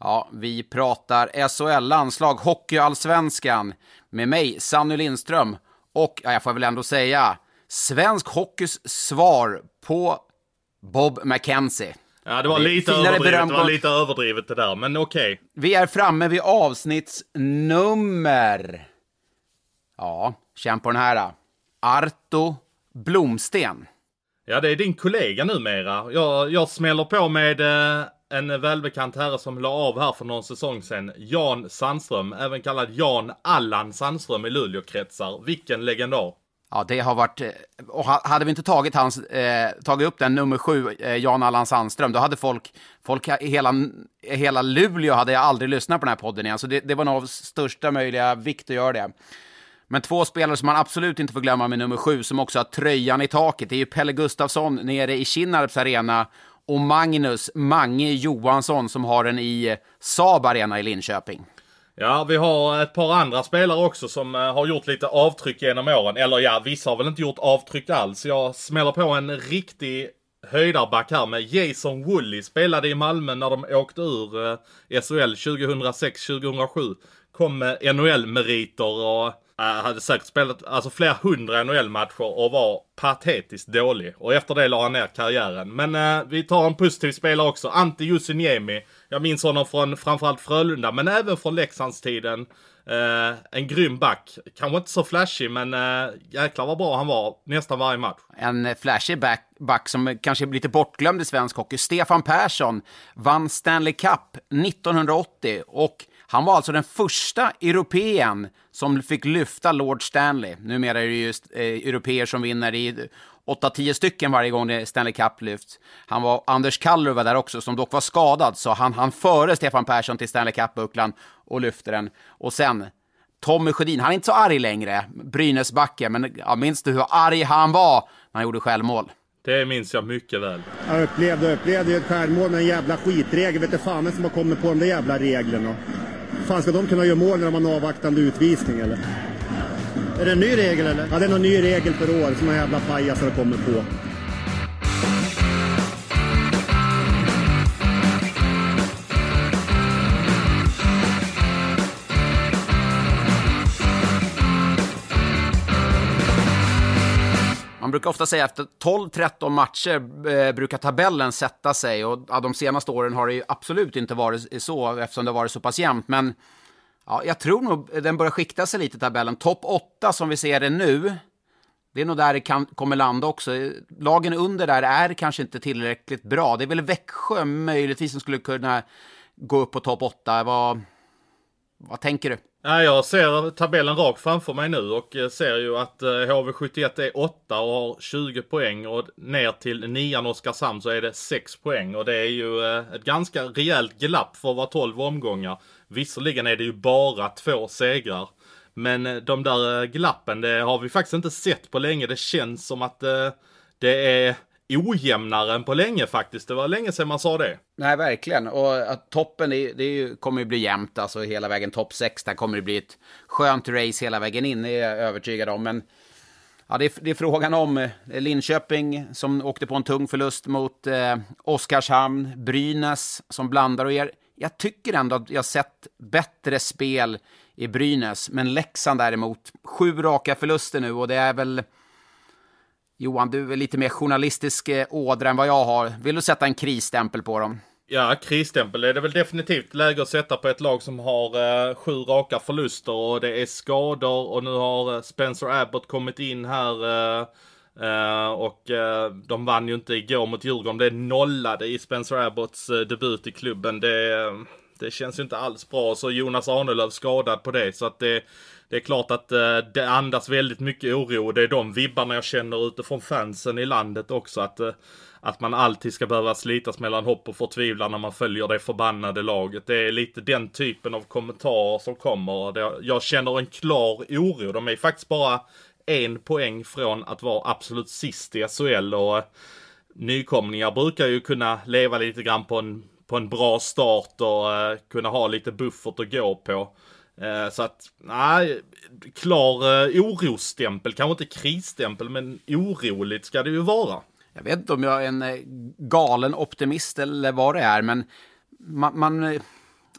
Ja, vi pratar SHL, landslag, hockeyallsvenskan med mig, Sanny Lindström, och ja, jag får väl ändå säga, svensk hockeys svar på Bob McKenzie. Ja, det var, lite överdrivet, det var lite överdrivet det där, men okej. Vi är framme vid avsnittsnummer... Ja, känn på den här. Arto Blomsten. Ja, det är din kollega numera. Jag, jag smäller på med eh, en välbekant herre som la av här för någon säsong sedan. Jan Sandström, även kallad Jan Allan Sandström i Luleåkretsar. Vilken legendar. Ja, det har varit... Eh, och hade vi inte tagit, hans, eh, tagit upp den nummer sju, eh, Jan Allan Sandström, då hade folk... folk i hela, hela Luleå hade jag aldrig lyssnat på den här podden igen. Så det, det var nog av största möjliga vikt att göra det. Men två spelare som man absolut inte får glömma med nummer sju, som också har tröjan i taket, det är ju Pelle Gustafsson nere i Kinnarps arena och Magnus Mange Johansson som har den i Saab Arena i Linköping. Ja, vi har ett par andra spelare också som eh, har gjort lite avtryck genom åren. Eller ja, vissa har väl inte gjort avtryck alls. Jag smäller på en riktig höjdarback här med Jason Woolley. Spelade i Malmö när de åkte ur eh, SHL 2006-2007. Kom med NHL-meriter och Eh, hade säkert spelat alltså flera hundra NHL-matcher och var patetiskt dålig. Och efter det la han ner karriären. Men eh, vi tar en positiv spelare också. Antti Jusiniemi. Jag minns honom från framförallt Frölunda, men även från Leksandstiden. Eh, en grym back. Kanske inte så flashig, men eh, jäklar vad bra han var nästan varje match. en eh, flashig back, back som eh, kanske är lite bortglömd i svensk hockey. Stefan Persson vann Stanley Cup 1980 och han var alltså den första europeen som fick lyfta Lord Stanley. Numera är det just eh, europeer som vinner i 8-10 stycken varje gång det Stanley Cup lyfts. Han var, Anders Kallur var där också, som dock var skadad, så han han före Stefan Persson till Stanley Cup-bucklan och lyfte den. Och sen Tommy Sjödin, han är inte så arg längre, Brynäsbacke, men ja, minns du hur arg han var när han gjorde självmål? Det minns jag mycket väl. Jag upplevde upplevde ju ett självmål med en jävla skitregel. Vet du fan vem som har kommit på de där jävla reglerna. Fan ska de kunna göra mål när de har en avvaktande utvisning eller? Är det en ny regel eller? Ja, det är någon ny regel per år som några jävla pajasar har kommit på. Man brukar ofta säga att efter 12-13 matcher eh, brukar tabellen sätta sig och ja, de senaste åren har det ju absolut inte varit så eftersom det har varit så pass jämnt. Men ja, jag tror nog den börjar skikta sig lite tabellen. Topp 8 som vi ser det nu, det är nog där det kan, kommer landa också. Lagen under där är kanske inte tillräckligt bra. Det är väl Växjö möjligtvis som skulle kunna gå upp på topp 8. Vad, vad tänker du? Ja, jag ser tabellen rakt framför mig nu och eh, ser ju att eh, HV71 är 8 och har 20 poäng och ner till nian Oskarshamn så är det 6 poäng och det är ju eh, ett ganska rejält glapp för att vara 12 omgångar. Visserligen är det ju bara två segrar. Men de där glappen, det har vi faktiskt inte sett på länge. Det känns som att det är ojämnare än på länge faktiskt. Det var länge sedan man sa det. Nej, verkligen. Och att toppen, det, det kommer ju bli jämnt, alltså hela vägen topp 6. Där kommer det bli ett skönt race hela vägen in, det är jag övertygad om. Men ja, det, är, det är frågan om eh, Linköping som åkte på en tung förlust mot eh, Oskarshamn, Brynäs som blandar och ger. Jag tycker ändå att jag sett bättre spel i Brynäs, men Leksand däremot, sju raka förluster nu och det är väl... Johan, du är lite mer journalistisk eh, ådra än vad jag har. Vill du sätta en krisstämpel på dem? Ja, krisstämpel är det väl definitivt läge att sätta på ett lag som har eh, sju raka förluster och det är skador och nu har eh, Spencer Abbott kommit in här. Eh, eh, och eh, de vann ju inte igår mot Djurgården. Det nollade i Spencer Abbotts debut i klubben. Det, det känns ju inte alls bra. Så Jonas Arnelöv skadad på det. Så att det, det är klart att eh, det andas väldigt mycket oro. Det är de vibbarna jag känner utifrån fansen i landet också. Att, eh, att man alltid ska behöva slitas mellan hopp och förtvivlan när man följer det förbannade laget. Det är lite den typen av kommentarer som kommer. Jag känner en klar oro. De är faktiskt bara en poäng från att vara absolut sist i SHL och eh, nykomlingar brukar ju kunna leva lite grann på en, på en bra start och eh, kunna ha lite buffert att gå på. Eh, så att, nej, klar eh, orosstämpel, kanske inte krisstämpel, men oroligt ska det ju vara. Jag vet inte om jag är en eh, galen optimist eller vad det är, men man, man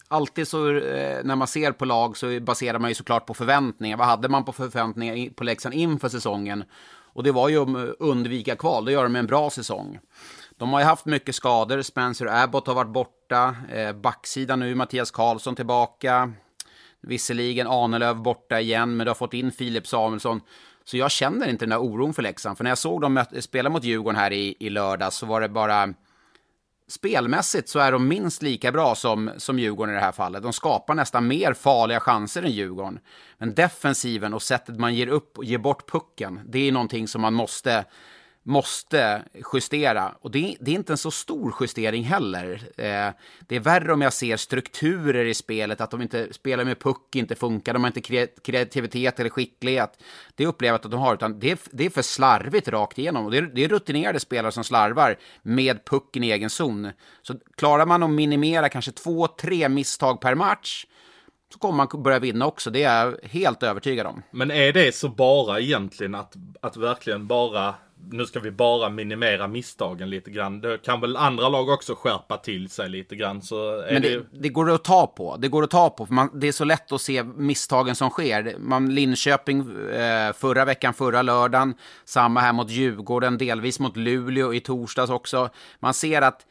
alltid så eh, när man ser på lag så baserar man ju såklart på förväntningar. Vad hade man på förväntningar på Leksand inför säsongen? Och det var ju om undvika kval, då gör de en bra säsong. De har ju haft mycket skador, Spencer Abbott har varit borta, eh, backsidan nu, Mattias Karlsson tillbaka. Visserligen Ahnelöv borta igen, men du har fått in Filip Samuelsson. Så jag känner inte den där oron för Leksand. För när jag såg dem spela mot Djurgården här i, i lördags så var det bara spelmässigt så är de minst lika bra som, som Djurgården i det här fallet. De skapar nästan mer farliga chanser än Djurgården. Men defensiven och sättet man ger upp och ger bort pucken, det är någonting som man måste måste justera. Och det, det, är inte en så stor justering heller. Eh, det är värre om jag ser strukturer i spelet, att de inte spelar med puck, inte funkar, de har inte kreativitet eller skicklighet. Det upplever jag att de har, utan det är, det är för slarvigt rakt igenom. Och det är, det är rutinerade spelare som slarvar med pucken i egen zon. Så klarar man att minimera kanske två, tre misstag per match, så kommer man börja vinna också. Det är jag helt övertygad om. Men är det så bara egentligen att, att verkligen bara nu ska vi bara minimera misstagen lite grann. Det kan väl andra lag också skärpa till sig lite grann. Så Men det, det... det går att ta på. Det går att ta på. För man, det är så lätt att se misstagen som sker. Man, Linköping eh, förra veckan, förra lördagen. Samma här mot Djurgården, delvis mot Luleå i torsdags också. Man ser att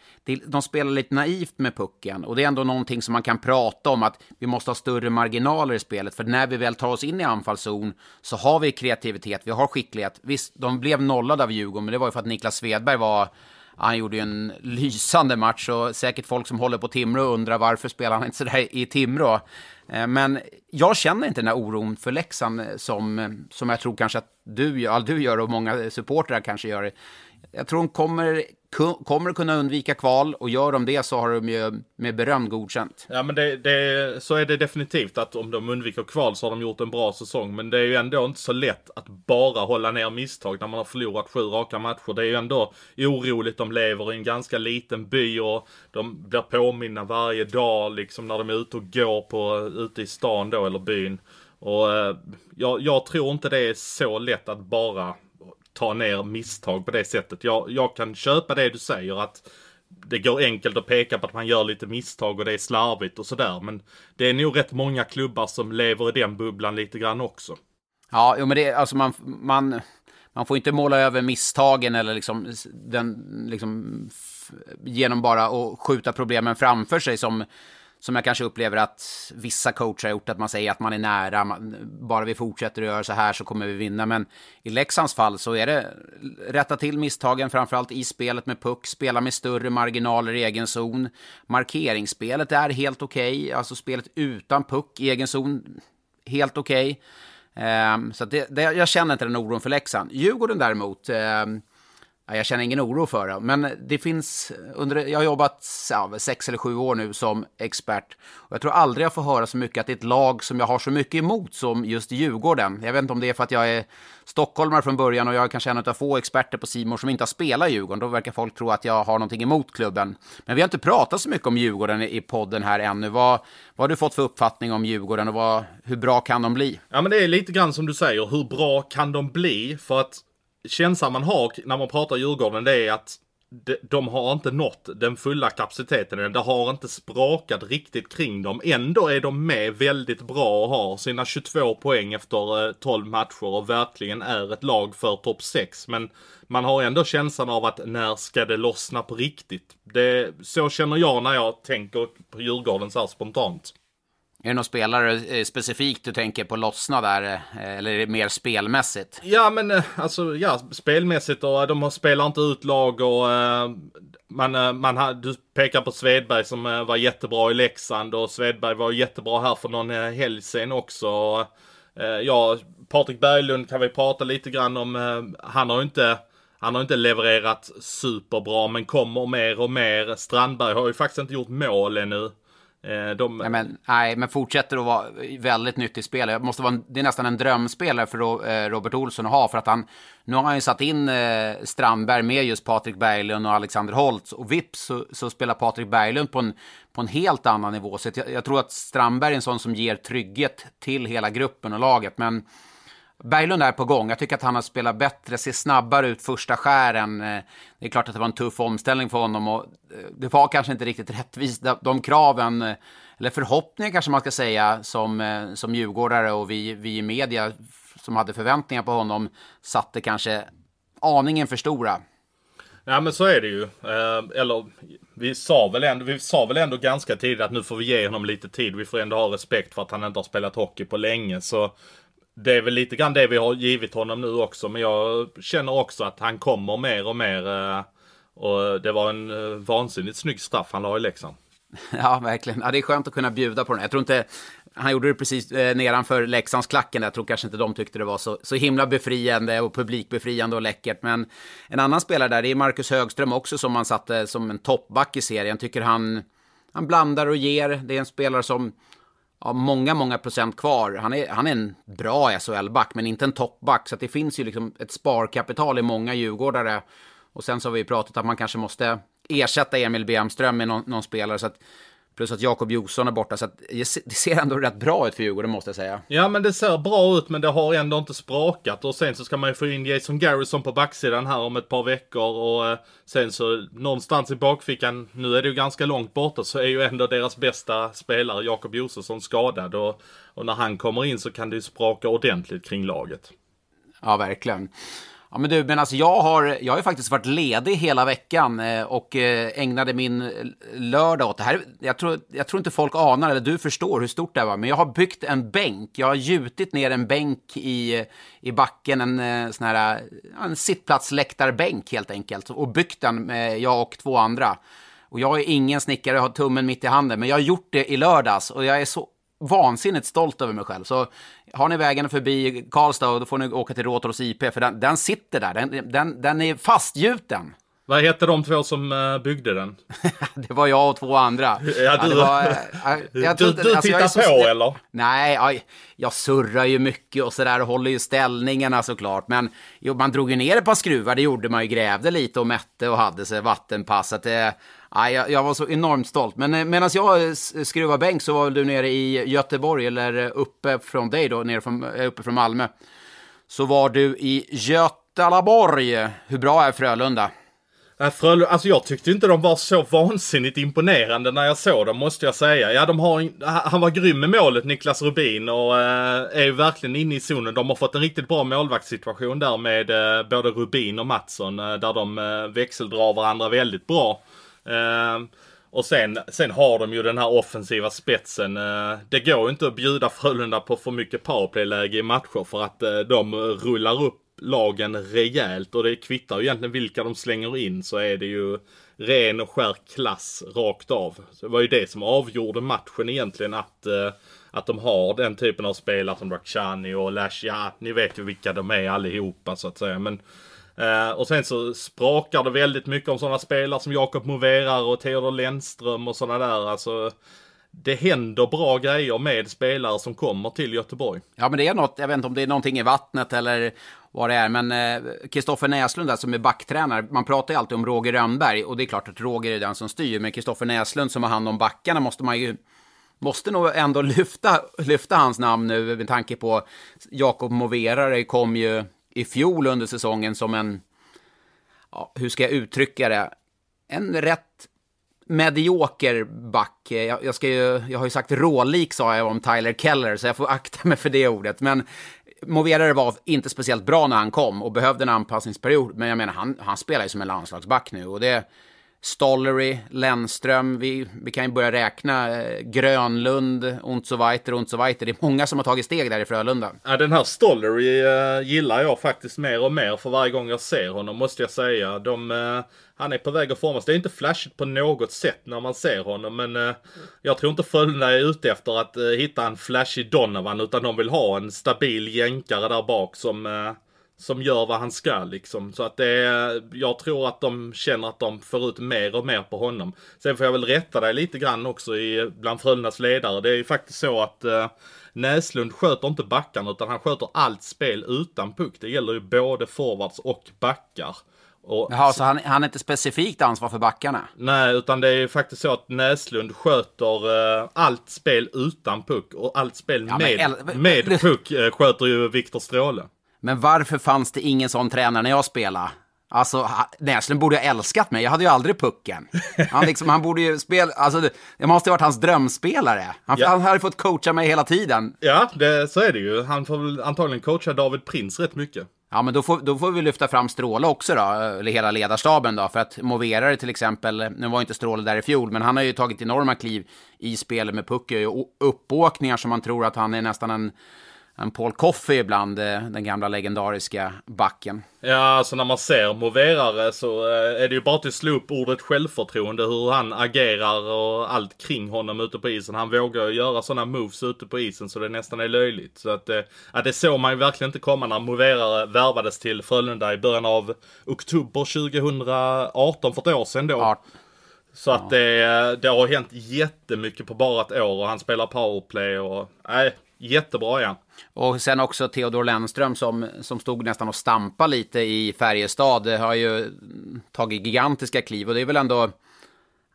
de spelar lite naivt med pucken. Och det är ändå någonting som man kan prata om, att vi måste ha större marginaler i spelet. För när vi väl tar oss in i anfallszon så har vi kreativitet, vi har skicklighet. Visst, de blev nollade av Djurgården, men det var ju för att Niklas Svedberg var han gjorde ju en lysande match och säkert folk som håller på Timrå undrar varför spelar han inte sådär i Timrå. Eh, men jag känner inte den här oron för Leksand eh, som, eh, som jag tror kanske att du, du gör och många supportrar kanske gör. Jag tror de kommer kommer kunna undvika kval och gör de det så har de ju med beröm godkänt. Ja men det, det, så är det definitivt att om de undviker kval så har de gjort en bra säsong. Men det är ju ändå inte så lätt att bara hålla ner misstag när man har förlorat sju raka matcher. Det är ju ändå oroligt. De lever i en ganska liten by och de blir påminna varje dag liksom när de är ute och går på, ute i stan då eller byn. Och eh, jag, jag tror inte det är så lätt att bara ta ner misstag på det sättet. Jag, jag kan köpa det du säger att det går enkelt att peka på att man gör lite misstag och det är slarvigt och sådär. Men det är nog rätt många klubbar som lever i den bubblan lite grann också. Ja, jo, men det är alltså man, man, man får inte måla över misstagen eller liksom den, liksom genom bara att skjuta problemen framför sig som som jag kanske upplever att vissa coacher har gjort, att man säger att man är nära, man, bara vi fortsätter att göra så här så kommer vi vinna. Men i Leksands fall så är det rätta till misstagen, framförallt i spelet med puck, spela med större marginaler i egen zon. Markeringsspelet är helt okej, okay. alltså spelet utan puck i egen zon, helt okej. Okay. Um, så det, det, jag känner inte den oron för Leksand. Djurgården däremot, um, jag känner ingen oro för det, men det finns under, jag har jobbat ja, sex eller sju år nu som expert och jag tror aldrig jag får höra så mycket att det är ett lag som jag har så mycket emot som just Djurgården. Jag vet inte om det är för att jag är stockholmare från början och jag är kanske en av få experter på Simon som inte har spelat i Djurgården. Då verkar folk tro att jag har någonting emot klubben. Men vi har inte pratat så mycket om Djurgården i podden här ännu. Vad, vad har du fått för uppfattning om Djurgården och vad, hur bra kan de bli? Ja, men det är lite grann som du säger. Hur bra kan de bli? För att känslan man har när man pratar Djurgården det är att de, har inte nått den fulla kapaciteten. Det har inte sprakat riktigt kring dem. Ändå är de med väldigt bra och har sina 22 poäng efter eh, 12 matcher och verkligen är ett lag för topp 6. Men man har ändå känslan av att när ska det lossna på riktigt? Det, så känner jag när jag tänker på Djurgården så här spontant. Är det någon spelare eh, specifikt du tänker på lossna där? Eh, eller är det mer spelmässigt? Ja, men eh, alltså ja, spelmässigt och de spelar inte ut lag och man, man, du pekar på Svedberg som var jättebra i Leksand och Svedberg var jättebra här för någon helg sen också. Ja, Patrik Berglund kan vi prata lite grann om. Han har ju inte han har inte levererat superbra men kommer mer och mer. Strandberg har ju faktiskt inte gjort mål ännu. Eh, de... Nej, men, nej, men fortsätter att vara väldigt nyttig spelare. Måste vara, det är nästan en drömspelare för eh, Robert Olsson att ha. För att han, nu har han ju satt in eh, Strandberg med just Patrik Berglund och Alexander Holtz. Och vips så, så, spelar Patrik Berglund på en, på en helt annan nivå. Så jag, jag, tror att Strandberg är en sån som ger trygghet till hela gruppen och laget. Men Berglund är på gång. Jag tycker att han har spelat bättre, ser snabbare ut första skären. Eh, det är klart att det var en tuff omställning för honom och eh, det var kanske inte riktigt rättvist. De kraven, eh, eller förhoppningar kanske man ska säga, som, som djurgårdare och vi, vi i media som hade förväntningar på honom satte kanske aningen för stora. Ja men så är det ju. eller vi sa, väl ändå, vi sa väl ändå ganska tidigt att nu får vi ge honom lite tid. Vi får ändå ha respekt för att han inte har spelat hockey på länge. Så det är väl lite grann det vi har givit honom nu också. Men jag känner också att han kommer mer och mer. Eh, och det var en eh, vansinnigt snygg straff han la i Leksand. Ja, verkligen. Ja, det är skönt att kunna bjuda på den. Jag tror inte... Han gjorde det precis eh, nedanför Leksandsklacken. Jag tror kanske inte de tyckte det var så, så himla befriande och publikbefriande och läckert. Men en annan spelare där, det är Marcus Högström också som man satte som en toppback i serien. Tycker han, han blandar och ger. Det är en spelare som ja, många, många procent kvar. Han är, han är en bra SHL-back, men inte en toppback. Så det finns ju liksom ett sparkapital i många djurgårdare. Och sen så har vi pratat att man kanske måste ersätta Emil Bemström med någon, någon spelare. Så att Plus att Jakob Josson är borta, så att det ser ändå rätt bra ut för Djurgården måste jag säga. Ja, men det ser bra ut, men det har ändå inte sprakat. Och sen så ska man ju få in Jason Garrison på backsidan här om ett par veckor. Och eh, sen så någonstans i bakfickan, nu är det ju ganska långt borta, så är ju ändå deras bästa spelare Jakob Josefsson skadad. Och, och när han kommer in så kan det ju spraka ordentligt kring laget. Ja, verkligen. Ja, men du, men alltså jag har, jag har ju faktiskt varit ledig hela veckan eh, och eh, ägnade min lördag åt det här. Jag tror, jag tror inte folk anar, eller du förstår hur stort det här var, men jag har byggt en bänk. Jag har gjutit ner en bänk i, i backen, en eh, sån här en sittplatsläktarbänk helt enkelt, och byggt den med jag och två andra. Och jag är ingen snickare, jag har tummen mitt i handen, men jag har gjort det i lördags och jag är så vansinnigt stolt över mig själv. Så har ni vägen förbi Karlstad, då får ni åka till Råtros IP, för den, den sitter där. Den, den, den är fastgjuten. Vad hette de två som uh, byggde den? det var jag och två andra. Ja, du, var, uh, jag du, du alltså, tittar så, på eller? Nej, jag, jag surrar ju mycket och sådär och håller ju ställningarna såklart. Men jo, man drog ju ner ett par skruvar, det gjorde man ju. Grävde lite och mätte och hade sig vattenpass. Att det, ja, jag, jag, var så enormt stolt. Men eh, medan jag eh, skruvar bänk så var du nere i Göteborg, eller eh, uppe från dig då, nere från, uppe från Malmö. Så var du i Götalaborg. Hur bra är Frölunda? Äh, Frölunda, alltså jag tyckte inte de var så vansinnigt imponerande när jag såg dem måste jag säga. Ja, de har, han var grym med målet, Niklas Rubin, och eh, är ju verkligen inne i zonen. De har fått en riktigt bra målvaktssituation där med eh, både Rubin och Mattsson, eh, där de växeldrar varandra väldigt bra. Eh, och sen, sen har de ju den här offensiva spetsen. Eh, det går ju inte att bjuda Frölunda på för mycket powerplayläge i matcher för att eh, de rullar upp lagen rejält och det kvittar ju egentligen vilka de slänger in så är det ju ren och skär klass rakt av. Så det var ju det som avgjorde matchen egentligen att, eh, att de har den typen av spelare som Rakhshani och Lash. Ja, ni vet ju vilka de är allihopa så att säga. Men, Eh, och sen så sprakar det väldigt mycket om sådana spelare som Jakob Moverar och Theodor Lennström och sådana där. Alltså, det händer bra grejer med spelare som kommer till Göteborg. Ja, men det är något, jag vet inte om det är någonting i vattnet eller vad det är. Men eh, Kristoffer eh, Näslund där som är backtränare, man pratar ju alltid om Roger Rönnberg och det är klart att Roger är den som styr. Men Kristoffer Näslund som har hand om backarna måste man ju Måste nog ändå lyfta, lyfta hans namn nu med tanke på Jakob Moverare kom ju i fjol under säsongen som en, ja, hur ska jag uttrycka det, en rätt medioker back. Jag, jag, ska ju, jag har ju sagt rålik sa jag om Tyler Keller, så jag får akta mig för det ordet. Men Moverare var inte speciellt bra när han kom och behövde en anpassningsperiod. Men jag menar, han, han spelar ju som en landslagsback nu. Och det Stollery, Lennström, vi, vi kan ju börja räkna eh, Grönlund, och så weiter, och så weiter. Det är många som har tagit steg där i Frölunda. Ja, den här Stollery uh, gillar jag faktiskt mer och mer för varje gång jag ser honom, måste jag säga. De, uh, han är på väg att formas. Det är inte flashigt på något sätt när man ser honom, men uh, jag tror inte Frölunda är ute efter att hitta en flashig Donovan, utan de vill ha en stabil jänkare där bak som som gör vad han ska liksom. Så att det är, jag tror att de känner att de får ut mer och mer på honom. Sen får jag väl rätta dig lite grann också i, bland Frölundas ledare. Det är ju faktiskt så att eh, Näslund sköter inte backarna utan han sköter allt spel utan puck. Det gäller ju både forwards och backar. Och, Jaha, så han, han är inte specifikt ansvar för backarna? Nej, utan det är ju faktiskt så att Näslund sköter eh, allt spel utan puck och allt spel Ja, med, med puck eh, sköter ju Viktor Stråle. Men varför fanns det ingen sån tränare när jag spelade? Alltså, Näslund borde ha älskat mig. Jag hade ju aldrig pucken. Han, liksom, han borde ju spela... Alltså, det måste ha varit hans drömspelare. Han, Ja. han hade fått coacha mig hela tiden. Ja, det, så är det ju. Han får väl antagligen coacha David Prins rätt mycket. Ja, men då får, då får vi lyfta fram Stråle också då, eller hela ledarstaben då, för att Moverare till exempel, nu var inte Stråle där i fjol, men han har ju tagit enorma kliv i spelet med puck, och uppåkningar som man tror att han är nästan en, en Paul Coffey ibland, eh, den gamla legendariska backen. Ja, alltså när man ser Moverare så eh, är det ju bara till att slå upp ordet självförtroende, hur han agerar och allt kring honom ute på isen. Han vågar göra sådana moves ute på isen så det nästan är löjligt. Så att, eh, ja, det såg man ju verkligen inte komma när Moverare värvades till Frölunda i början av oktober 2018, för ett år sedan då. Ja, Så att det, det har hänt jättemycket på bara ett år och han spelar powerplay och, nej, jättebra ja. Och sen också Theodor Lennström som, som stod nästan och stampa lite i Färjestad det har ju tagit gigantiska kliv och det är väl ändå...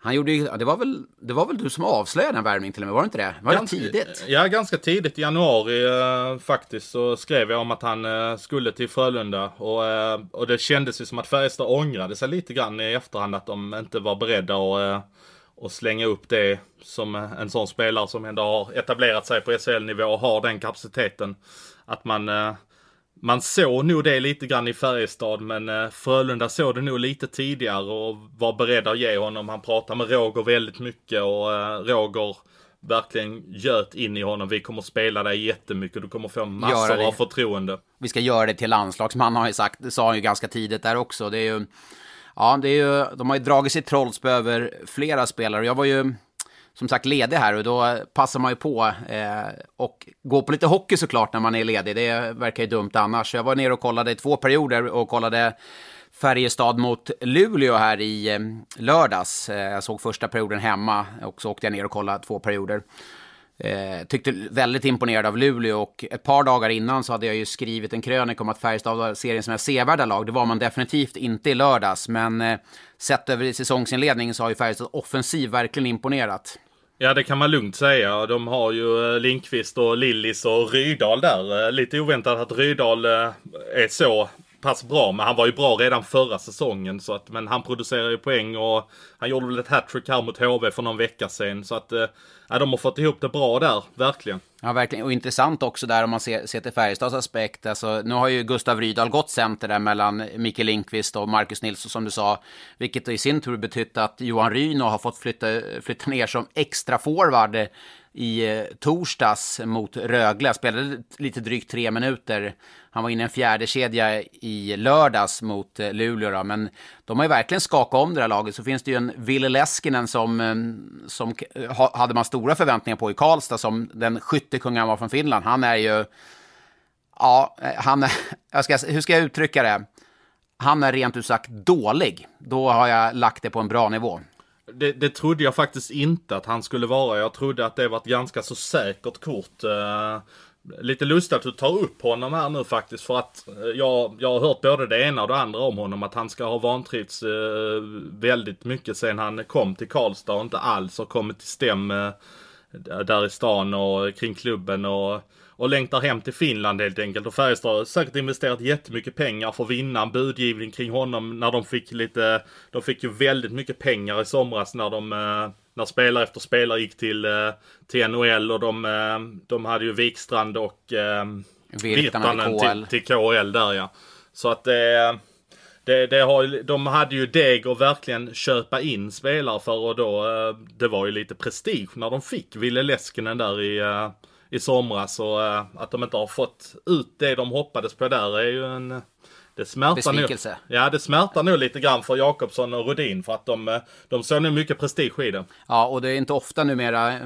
Han gjorde ju, det var väl, det var väl du som avslöjade den värvningen till och med, var det inte det? Var det Ganska- tidigt? Ja, ganska tidigt i januari eh, faktiskt så skrev jag om att han eh, skulle till Frölunda. Och, eh, och det kändes ju som att Färjestad ångrade sig lite grann i efterhand att de inte var beredda att, att slänga upp det som en sån spelare som ändå har etablerat sig på SHL-nivå och har den kapaciteten. Att man eh, man såg nog det lite grann i Färjestad men eh, Frölunda såg det nog lite tidigare och var beredda att ge honom. Han pratade med Roger väldigt mycket och eh, Roger verkligen göt in i honom. Vi kommer spela dig jättemycket. Du kommer få massor av förtroende. vi ska göra det till landslagsman har ju sagt. Det sa han ju ganska tidigt där också. Det är ju, ja, det är ju, de har ju dragit sitt trollspö över flera spelare. Jag var ju som sagt ledig här och då passar man ju på eh, och gå på lite hockey såklart när man är ledig. Det verkar ju dumt annars. Så jag var nere och kollade i två perioder och kollade Färjestad mot Luleå här i eh, lördags. Eh, jag såg första perioden hemma och så åkte jag ner och kollade två perioder. Eh, tyckte väldigt imponerad av Luleå och ett par dagar innan så hade jag ju skrivit en krönika om att Färjestad var seriens mest sevärda lag. Det var man definitivt inte i lördags, men eh, sett över säsongsinledningen så har ju Färjestad offensiv verkligen imponerat. Ja, det kan man lugnt säga. De har ju eh, Linkvist och Lillis och Rydal där. Eh, lite oväntat att Rydal eh, är så pass bra, men han var ju bra redan förra säsongen. Så att, men han producerar ju poäng och han gjorde väl ett hattrick här mot HV för någon vecka sedan. Så att eh, ja, de har fått ihop det bra där, verkligen. Ja, verkligen. Och intressant också där om man ser, ser till Färjestads aspekt. Alltså, nu har ju Gustav Rydahl gått center där mellan Mikael Lindqvist och Marcus Nilsson som du sa. Vilket i sin tur betytt att Johan Ryno har fått flytta, flytta ner som extra forward i eh, torsdags mot Rögle. Spelade lite drygt tre minuter. Han var inne i en fjärde kedja i lördags mot eh, Luleå. Då. Men de har ju verkligen skakat om det här laget. Så finns det ju en Ville Leskinen som, eh, som eh, hade man stora förväntningar på i Karlstad som den skyttekung han var från Finland. Han är ju... Ja, han. Jag ska, hur ska jag uttrycka det? Han är rent ut sagt dålig. Då har jag lagt det på en bra nivå. Det, det trodde jag faktiskt inte att han skulle vara. Jag trodde att det var ett ganska så säkert kort. Lite lustigt att du tar upp honom här nu faktiskt. För att eh, jag, jag har hört både det ena och det andra om honom. Att han ska ha vantrivts eh, väldigt mycket sen han kom till Karlstad och inte alls har kommit till stäm eh, där i stan och kring klubben. Och, och längtar hem till Finland helt enkelt. Och Färjestad har säkert investerat jättemycket pengar för att vinna en budgivning kring honom när de fick lite, de fick ju väldigt mycket pengar i somras när de, eh, när spelare efter spelare gick till, eh, till NHL och de, eh, de hade ju Wikstrand och eh, Virtanen till, till KL där ja. Så att det, det, det har, de hade ju deg att verkligen köpa in spelare för och då, det var ju lite prestige när de fick Ville Leskinen där i, i somras och att de inte har fått ut det de hoppades på där är ju en, det smärtar besvikelse. Nog, ja, det smärtar nog lite grann för Jakobsson och Rodin för att de, eh, de såg nog mycket prestige i det. Ja, och det är inte ofta numera eh,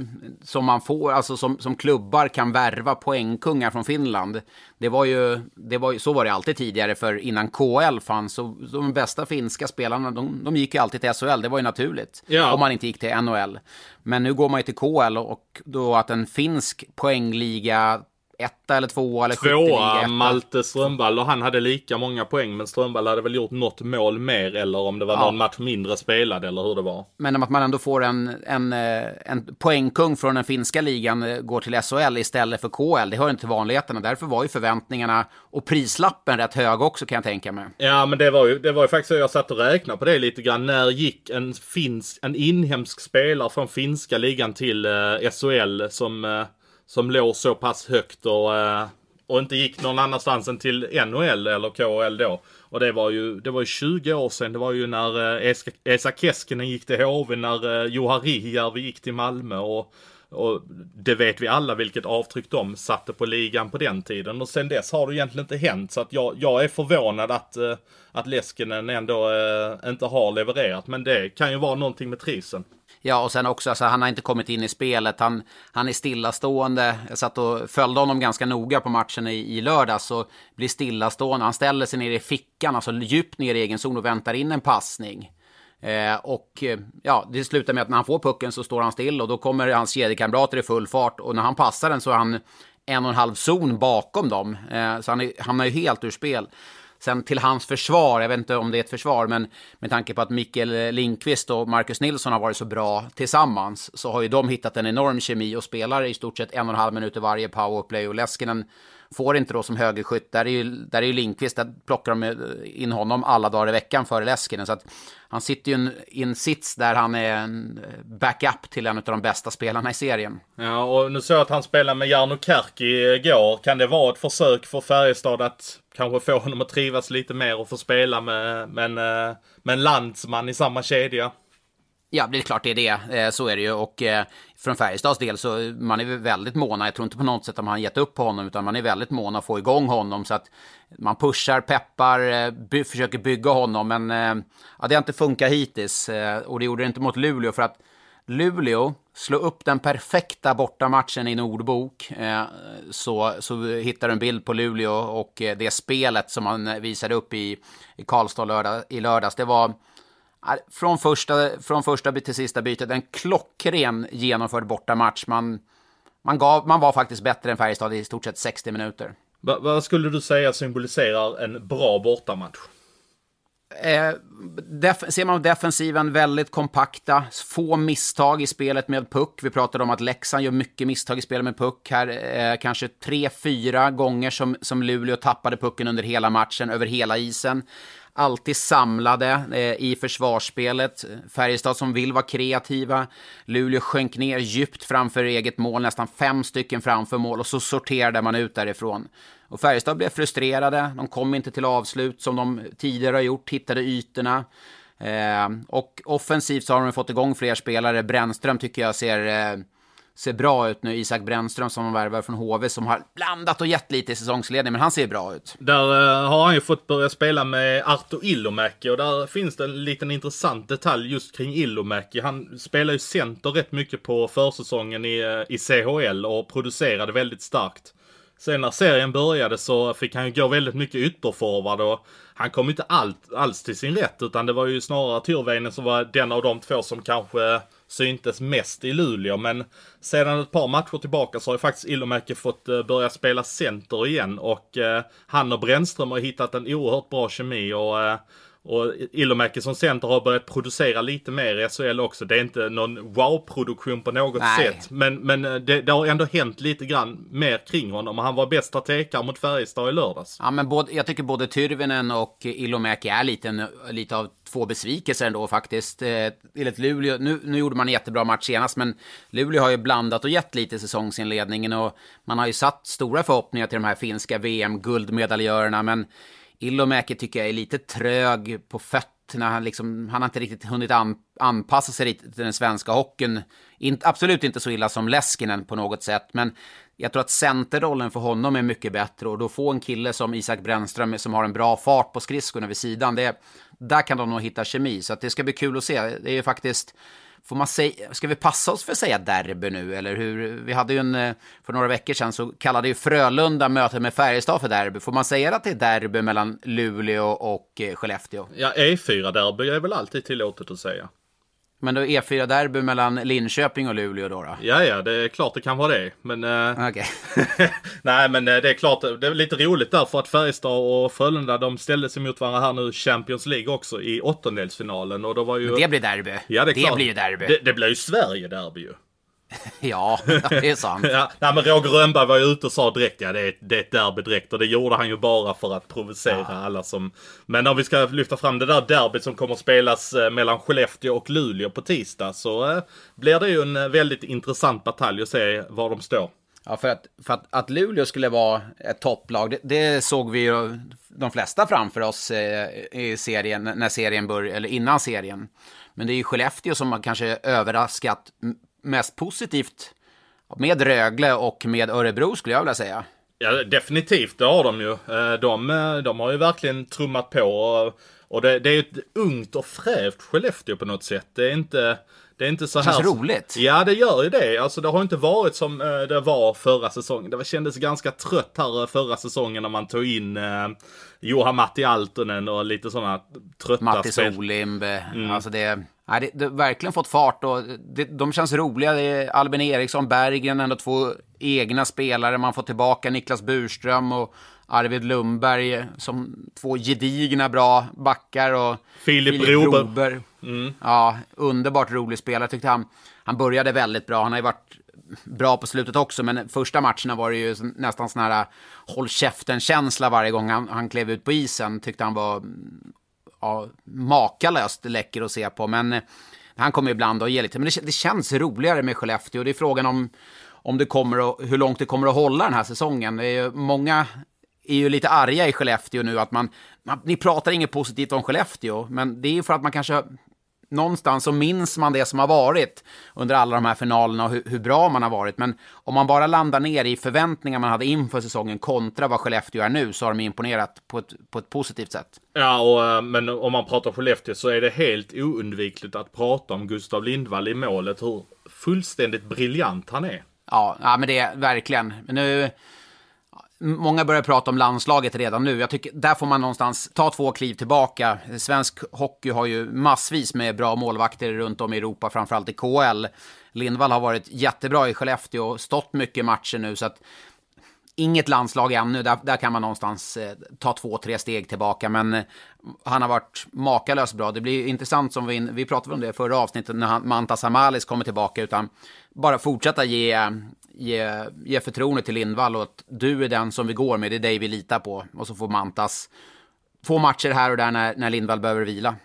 som man får, alltså som, som klubbar kan värva poängkungar från Finland. Det var ju, det var ju, så var det alltid tidigare, för innan KL fanns, så de bästa finska spelarna, de, de gick ju alltid till SHL, det var ju naturligt. Ja. Om man inte gick till NHL. Men nu går man ju till KL och då att en finsk poängliga etta eller tvåa eller Tvåa. Malte Strömvall och han hade lika många poäng men Strömvall hade väl gjort något mål mer eller om det var Ja. någon match mindre spelad eller hur det var. Men att man ändå får en, en, eh, en poängkung från den finska ligan eh, går till SHL istället för KL. Det hör inte till vanligheterna. Därför var ju förväntningarna och prislappen rätt hög också kan jag tänka mig. Ja men det var ju, det var ju faktiskt så jag satt och räknade på det lite grann. När gick en, finsk, en inhemsk spelare från finska ligan till eh, SHL som, eh, som låg så pass högt och, eh, och inte gick någon annanstans än till NHL eller KHL då. Och det var ju, det var ju 20 år sedan. Det var ju när eh, Esa, Keskinen gick till HV, när eh, Juha Rihijärvi gick till Malmö. Och, och det vet vi alla vilket avtryck de satte på ligan på den tiden. Och sen dess har det egentligen inte hänt. Så att jag, jag är förvånad att, eh, att Leskinen ändå eh, inte har levererat. Men det kan ju vara någonting med trivseln. Ja, och sen också, alltså, han har inte kommit in i spelet. Han, han är stillastående. Jag satt och följde honom ganska noga på matchen i, i lördags. Och blir stillastående. Han ställer sig ner i fickan, alltså djupt ner i egen zon och väntar in en passning. Eh, och eh, ja, det slutar med att när han får pucken så står han still och då kommer hans kedjekamrater i full fart. Och när han passar den så är han en och en halv zon bakom dem. Eh, så han är, hamnar ju helt ur spel. Sen till hans försvar, jag vet inte om det är ett försvar, men med tanke på att Mikael Lindqvist och Marcus Nilsson har varit så bra tillsammans så har ju de hittat en enorm kemi och spelar i stort sett en och en halv minut i varje powerplay och Leskinen får inte då som högerskytt. Där är ju, där är ju Lindqvist, där plockar de in honom alla dagar i veckan före Leskinen. Så att han sitter ju i en, sits där han är en backup till en av de bästa spelarna i serien. Ja, och nu såg jag att han spelade med Jarno Kärki igår. Kan det vara ett försök för Färjestad att kanske få honom att trivas lite mer och få spela med, med, en, eh, med en landsman i samma kedja? Ja, det är klart det är det. Eh, så är det ju. Och eh, från Färjestads del så man är väldigt måna. Jag tror inte på något sätt att man har gett upp på honom, utan man är väldigt måna att få igång honom. Så att man pushar, peppar, eh, by försöker bygga honom. Men ja, det har inte funkat hittills. Och det gjorde det inte mot Luleå, för att Luleå slå upp den perfekta bortamatchen i Nordbok så, så hittar du en bild på Luleå och det spelet som man visade upp i, i Karlstad lördag, i lördags. Det var från första, från första till sista bytet, en klockren genomförd bortamatch. Man, man, gav, man var faktiskt bättre än Färjestad i stort sett 60 minuter. Va, vad skulle du säga symboliserar en bra bortamatch? Eh, def, ser man defensiven väldigt kompakta, få misstag i spelet med puck. Vi pratade om att Leksand gör mycket misstag i spelet med puck. Här eh, kanske tre, fyra gånger som, som Luleå tappade pucken under hela matchen, över hela isen. Alltid samlade eh, i försvarsspelet. Färjestad som vill vara kreativa. Luleå sjönk ner djupt framför eget mål, nästan fem stycken framför mål och så sorterade man ut därifrån. Och Färjestad blev frustrerade, de kom inte till avslut som de tidigare har gjort, hittade ytorna. Eh, och offensivt så har de fått igång fler spelare. Brännström tycker jag ser, eh, ser bra ut nu. Isak Brännström som de värvar från HV som har blandat och gett lite i säsongsledning, men han ser bra ut. Där eh, har han ju fått börja spela med Arto Ilomäki och där finns det en liten intressant detalj just kring Ilomäki. Han spelar ju center rätt mycket på försäsongen i, eh, i CHL och producerade väldigt starkt. Sen när serien började så fick han ju gå väldigt mycket ytterforward och han kom inte allt, alls till sin rätt utan det var ju snarare Tyrväinen som var den av de två som kanske syntes mest i Luleå. Men sedan ett par matcher tillbaka så har ju faktiskt Ilomäki fått eh, börja spela center igen och eh, han och Brännström har hittat en oerhört bra kemi och eh, och Ilomäki som center har börjat producera lite mer i SHL också. Det är inte någon wow-produktion på något Nej. sätt. Men, men eh, det, det har ändå hänt lite grann mer kring honom. Han var bästa tekare mot Färjestad i lördags. Ja, men både, jag tycker både Tyrvinen och Ilomäki är lite, lite av två besvikelser ändå faktiskt. Eh, enligt Luleå, nu, nu gjorde man en jättebra match senast, men Luleå har ju blandat och gett lite i säsongsinledningen och man har ju satt stora förhoppningar till de här finska VM-guldmedaljörerna, men Ilomäki tycker jag är lite trög på fötterna. Han, liksom, han har inte riktigt hunnit an, anpassa sig till den svenska hockeyn. In, absolut inte så illa som Leskinen på något sätt, men jag tror att centerrollen för honom är mycket bättre och då få en kille som Isak Brännström som har en bra fart på skridskorna vid sidan, det, där kan de nog hitta kemi. Så att det ska bli kul att se. Det är ju faktiskt Får man säga, ska vi passa oss för att säga derby nu, eller hur? Vi hade ju en, eh, för några veckor sedan så kallade ju Frölunda mötet med Färjestad för derby. Får man säga att det är derby mellan Luleå och eh, Skellefteå? Ja, E4-derby är väl alltid tillåtet att säga. Men då E4-derby mellan Linköping och Luleå då? då? Ja, ja, det är klart det kan vara det. Men... Eh, okay. nej, men det är klart, det är lite roligt där för att Färjestad och Frölunda, de ställde sig mot varandra här nu Champions League också i åttondelsfinalen. Och då var ju... Men det blir derby. Ja, det, är det klart. blir ju derby. Det, det blir ju Sverige-derby ju. ja, det är sant. ja, nej, men Roger Rönnberg var ju ute och sa direkt, ja det är, det är ett derby direkt. Och det gjorde han ju bara för att provocera ja. alla som... Men om vi ska lyfta fram det där derbyt som kommer att spelas eh, mellan Skellefteå och Luleå på tisdag så eh, blir det ju en eh, väldigt intressant batalj att se var de står. Ja, för att, för att, att Luleå skulle vara ett topplag, det, det såg vi ju de flesta framför oss eh, i serien, när serien började, eller innan serien. Men det är ju Skellefteå som har kanske överraskat mest positivt med Rögle och med Örebro skulle jag vilja säga. Ja, definitivt, det har de ju. Eh, de, eh, de har ju verkligen trummat på. Och det, det är ett ungt och frävt Skellefteå på något sätt. Det är inte... Det är inte så här... Det känns roligt. Ja, det gör ju det. Alltså det har inte varit som eh, det var förra säsongen. Det kändes ganska trött här förra säsongen när man tog in eh, Johan Matti Altonen och lite sådana trötta Matti Solimb. Mm. Alltså det... Nej, det, det har verkligen fått fart och det, de känns roliga. Det är Albin Eriksson, Berggren, ändå två egna spelare. Man får tillbaka Niklas Burström och Arvid Lundberg som två gedigna bra backar. Och Filip Broberg. Mm. Ja, underbart rolig spelare tyckte han. Han började väldigt bra. Han har ju varit bra på slutet också, men första matcherna var det ju nästan sån här håll käften-känsla varje gång han, han klev ut på isen. Tyckte han var ja, makalöst läcker att se på. Men eh, han kommer ibland att ge lite. Men det, det, känns roligare med Skellefteå. Det är frågan om, om det kommer att, hur långt det kommer att hålla den här säsongen. Det är många är ju lite arga i Skellefteå nu att man, man, ni pratar inget positivt om Skellefteå, men det är ju för att man kanske någonstans så minns man det som har varit under alla de här finalerna och hur, hur, bra man har varit. Men om man bara landar ner i förväntningar man hade inför säsongen kontra vad Skellefteå är nu så har de imponerat på ett, på ett positivt sätt. Ja, och, eh, men om man pratar Skellefteå så är det helt oundvikligt att prata om Gustav Lindvall i målet. Hur fullständigt briljant han är. Ja, ja men det är verkligen. Men nu Många börjar prata om landslaget redan nu. Jag tycker där får man någonstans ta två kliv tillbaka. Svensk hockey har ju massvis med bra målvakter runt om i Europa, framförallt i KL. Lindvall har varit jättebra i Skellefteå och stått mycket matcher nu, så att inget landslag ännu. Där, där kan man någonstans eh, ta två, tre steg tillbaka. Men eh, han har varit makalöst bra. Det blir intressant som vi, vi pratade om det förra avsnittet när han, Mantas Amalis kommer tillbaka. Utan bara fortsätta ge, eh, ge, ge förtroende till Lindvall och att du är den som vi går med. Det är dig vi litar på. Och så får Mantas få matcher här och där när, när Lindvall behöver vila.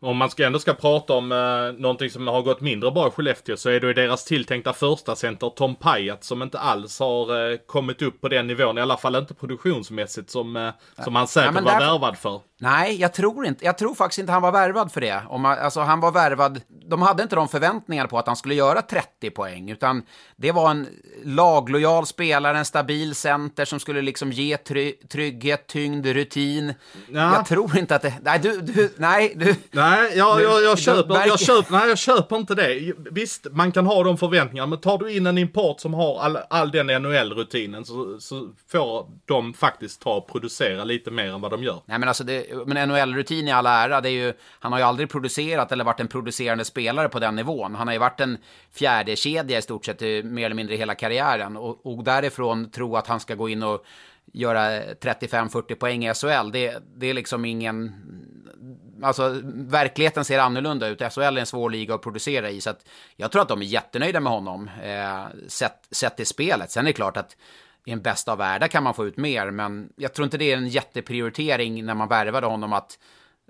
Om man ska ändå ska prata om eh, någonting som har gått mindre bra i Skellefteå så är det ju deras tilltänkta första center Tom Pajat som inte alls har eh, kommit upp på den nivån. I alla fall inte produktionsmässigt som, eh, som han säkert ja, var där... värvad för. Nej, jag tror inte. Jag tror faktiskt inte han var värvad för det. Om alltså, han var värvad. De hade inte de förväntningar på att han skulle göra 30 poäng, utan det var en laglojal spelare, en stabil center som skulle liksom ge try trygghet, tyngd, rutin. Ja. Jag tror inte att det... Nej, du... du nej, du... Nej, jag, jag, jag, köper, jag, köper, nej, jag köper inte det. Visst, man kan ha de förväntningarna, men tar du in en import som har all, all den NHL-rutinen så, så får de faktiskt ta och producera lite mer än vad de gör. Nej, men alltså det men NHL-rutin i all ära, det är ju, han har ju aldrig producerat eller varit en producerande spelare på den nivån. Han har ju varit en fjärde kedja i stort sett mer eller mindre hela karriären. Och, och därifrån tro att han ska gå in och göra 35-40 poäng i SHL, det, det är liksom ingen... Alltså, verkligheten ser annorlunda ut. SHL är en svår liga att producera i, så att jag tror att de är jättenöjda med honom, eh, sett, sett i spelet. Sen är det klart att i en bästa av världar kan man få ut mer, men jag tror inte det är en jätteprioritering när man värvade honom att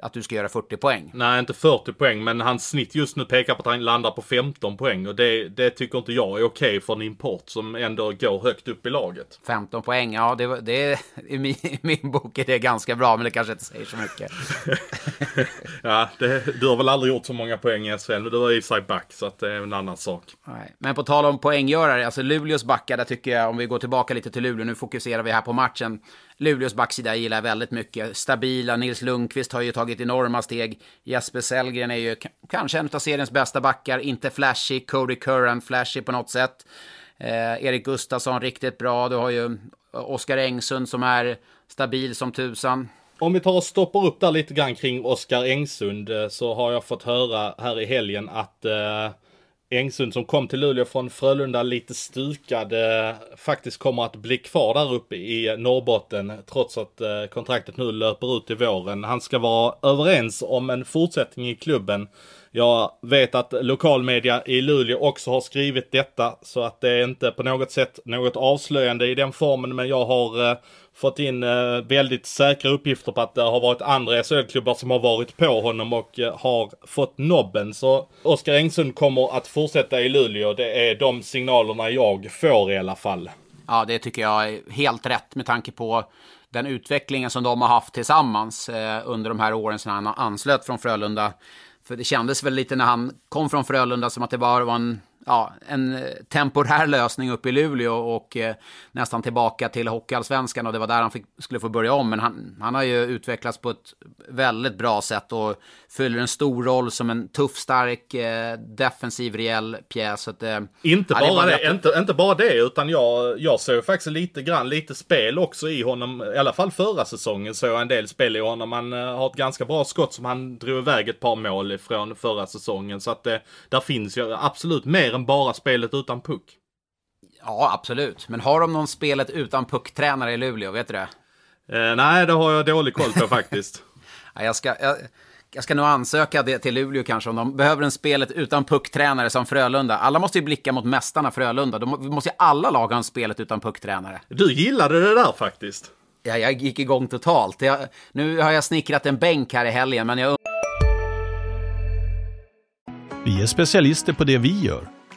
att du ska göra 40 poäng. Nej, inte 40 poäng, men hans snitt just nu pekar på att han landar på 15 poäng. Och det, det tycker inte jag är okej för en import som ändå går högt upp i laget. 15 poäng, ja, det, det, i, min, i min bok är det ganska bra, men det kanske inte säger så mycket. ja, det, du har väl aldrig gjort så många poäng i SHL, men du var i sig back, så att det är en annan sak. Nej. Men på tal om poänggörare, alltså Luleås backar, där tycker jag, om vi går tillbaka lite till Luleå, nu fokuserar vi här på matchen. Luleås backsida gillar jag väldigt mycket. Stabila, Nils Lundqvist har ju tagit enorma steg. Jesper Sellgren är ju kanske en av seriens bästa backar, inte flashy. Cody Curran, flashy på något sätt. Eh, Erik Gustafsson, riktigt bra. Du har ju eh, Oskar Engsund som är stabil som tusan. Om vi tar och stoppar upp där lite grann kring Oskar Engsund eh, så har jag fått höra här i helgen att eh, Engsund som kom till Luleå från Frölunda lite stukad eh, faktiskt kommer att bli kvar där uppe i Norrbotten trots att eh, kontraktet nu löper ut i våren. Han ska vara överens om en fortsättning i klubben. Jag vet att lokalmedia i Luleå också har skrivit detta så att det är inte på något sätt något avslöjande i den formen men jag har eh, fått in eh, väldigt säkra uppgifter på att det har varit andra SHL-klubbar som har varit på honom och eh, har fått nobben. Så Oskar Engsund kommer att fortsätta i Luleå. Det är de signalerna jag får i alla fall. Ja, det tycker jag är helt rätt med tanke på den utvecklingen som de har haft tillsammans eh, under de här åren sedan han anslöt från Frölunda. För det kändes väl lite när han kom från Frölunda som att det bara var en ja, en eh, temporär lösning upp i Luleå och eh, nästan tillbaka till Hockeyallsvenskan och det var där han fick, skulle få börja om. Men han, han har ju utvecklats på ett väldigt bra sätt och fyller en stor roll som en tuff, stark, eh, defensiv, rejäl pjäs. Att, eh, inte, bara bara det, inte, inte bara det, utan jag, jag såg faktiskt lite grann, lite spel också i honom. I alla fall förra säsongen såg jag en del spel i honom. Han eh, har ett ganska bra skott som han drog iväg ett par mål ifrån förra säsongen. Så att eh, där finns ju absolut mer än bara spelet utan puck. Ja, absolut. Men har de någon spelet utan puck-tränare i Luleå? Vet du det? Eh, nej, det har jag dålig koll på faktiskt. ja, jag, ska, jag, jag, ska nog ansöka det till Luleå kanske om de behöver en spelet utan puck-tränare som Frölunda. Alla måste ju blicka mot mästarna Frölunda. De måste ju alla lag ha en spelet utan puck-tränare. Du gillade det där faktiskt. Ja, jag gick igång totalt. Jag, nu har jag snickrat en bänk här i helgen, men jag... Vi är specialister på det vi gör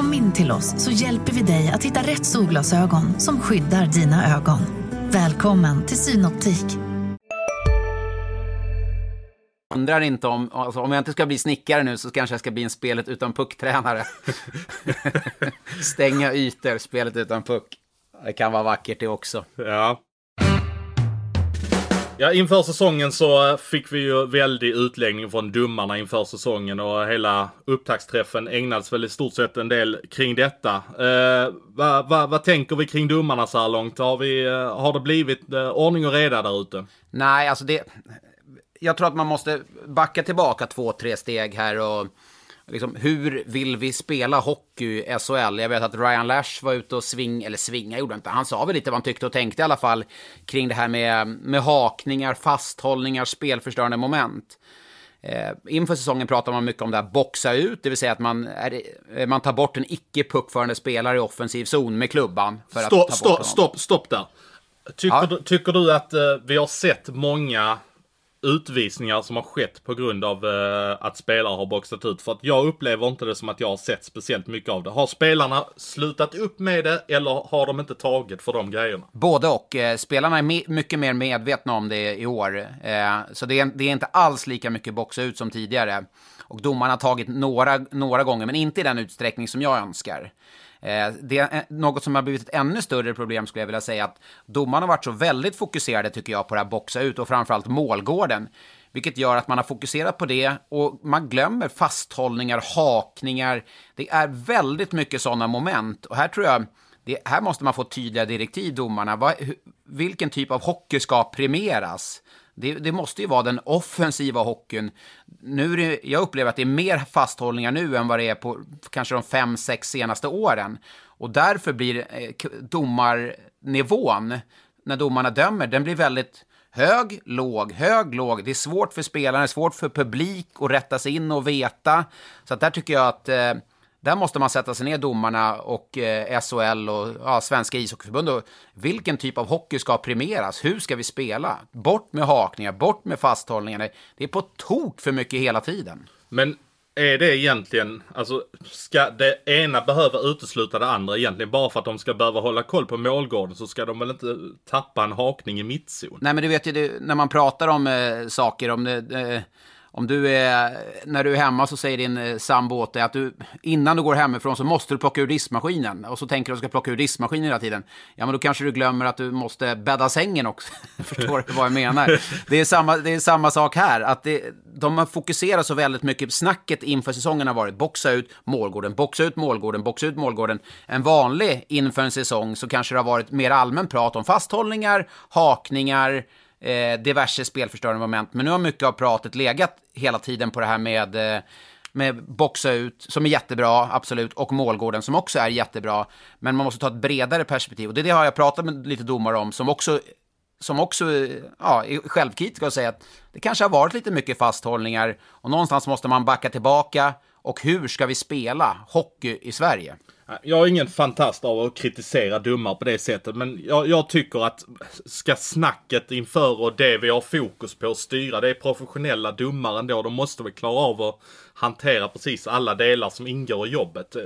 Kom in till oss så hjälper vi dig att hitta rätt solglasögon som skyddar dina ögon. Välkommen till Synoptik. undrar inte om, alltså om jag inte ska bli snickare nu så kanske jag ska bli en spelet utan puck-tränare. Stänga ytor, spelet utan puck. Det kan vara vackert det också. Ja. Ja, inför säsongen så eh, fick vi ju väldig utläggning från domarna inför säsongen och hela upptaktsträffen ägnades väl i stort sett en del kring detta. Eh, vad, vad, vad tänker vi kring domarna så här långt? Har, vi, eh, har det blivit eh, ordning och reda där ute? Nej, alltså det... Jag tror att man måste backa tillbaka två, tre steg här och liksom, hur vill vi spela hockey i SHL? Jag vet att Ryan Lash var ute och sving, eller svinga gjorde han inte, han sa väl lite vad han tyckte och tänkte i alla fall kring det här med, med hakningar, fasthållningar, spelförstörande moment. Eh, inför säsongen pratar man mycket om det här boxa ut, det vill säga att man, är, man tar bort en icke puckförande spelare i offensiv zon med klubban. För stopp, att ta bort stopp, stopp, stopp där. Tycker, ja. du, tycker du att eh, vi har sett många utvisningar som har skett på grund av eh, att spelare har boxat ut. För att jag upplever inte det som att jag har sett speciellt mycket av det. Har spelarna slutat upp med det eller har de inte tagit för de grejerna? Både och. Eh, spelarna är mycket mer medvetna om det i år. Eh, så det är, det är inte alls lika mycket boxa ut som tidigare. Och domarna har tagit några, några gånger, men inte i den utsträckning som jag önskar. Eh, det är eh, något som har blivit ett ännu större problem skulle jag vilja säga att domarna har varit så väldigt fokuserade tycker jag på det här boxa ut och framförallt målgården. Vilket gör att man har fokuserat på det och man glömmer fasthållningar, hakningar. Det är väldigt mycket sådana moment och här tror jag det, här måste man få tydliga direktiv, domarna. Vad, vilken typ av hockey ska premieras? Det, det, måste ju vara den offensiva hockeyn. Nu är det, jag upplever att det är mer fasthållningar nu än vad det är på kanske de fem, sex senaste åren. Och därför blir eh, domarnivån, när domarna dömer, den blir väldigt hög, låg, hög, låg. Det är svårt för spelarna, svårt för publik att rätta sig in och veta. Så att där tycker jag att eh, där måste man sätta sig ner, domarna och eh, SHL och ja, Svenska ishockeyförbund. Och vilken typ av hockey ska premieras? Hur ska vi spela? Bort med hakningar, bort med fasthållningar. Det är på tok för mycket hela tiden. Men är det egentligen, alltså ska det ena behöva utesluta det andra egentligen? Bara för att de ska behöva hålla koll på målgården så ska de väl inte tappa en hakning i mittzon? Nej men du vet ju, det, när man pratar om eh, saker, om eh, om du är, när du är hemma så säger din eh, sambo åt dig att du, innan du går hemifrån så måste du plocka ur diskmaskinen. Och så tänker du att du ska plocka ur diskmaskinen hela tiden. Ja, men då kanske du glömmer att du måste bädda sängen också. Förstår du vad jag menar? Det är samma, det är samma sak här. Att det, de har fokuserat så väldigt mycket. Snacket inför säsongen har varit boxa ut målgården, boxa ut målgården, boxa ut målgården. En vanlig inför en säsong så kanske det har varit mer allmän prat om fasthållningar, hakningar, eh, diverse spelförstörande moment. Men nu har mycket av pratet legat hela tiden på det här med eh, med boxa ut, som är jättebra, absolut, och målgården som också är jättebra. Men man måste ta ett bredare perspektiv. Och det, det har jag pratat med lite domare om, som också, som också eh, ja, är självkritiska och säger att det kanske har varit lite mycket fasthållningar. Och någonstans måste man backa tillbaka. Och hur ska vi spela hockey i Sverige? Jag är ingen fantast av att kritisera domar på det sättet, men jag, jag, tycker att ska snacket inför och det vi har fokus på att styra, det är professionella domare ändå. De måste väl klara av att hantera precis alla delar som ingår i jobbet.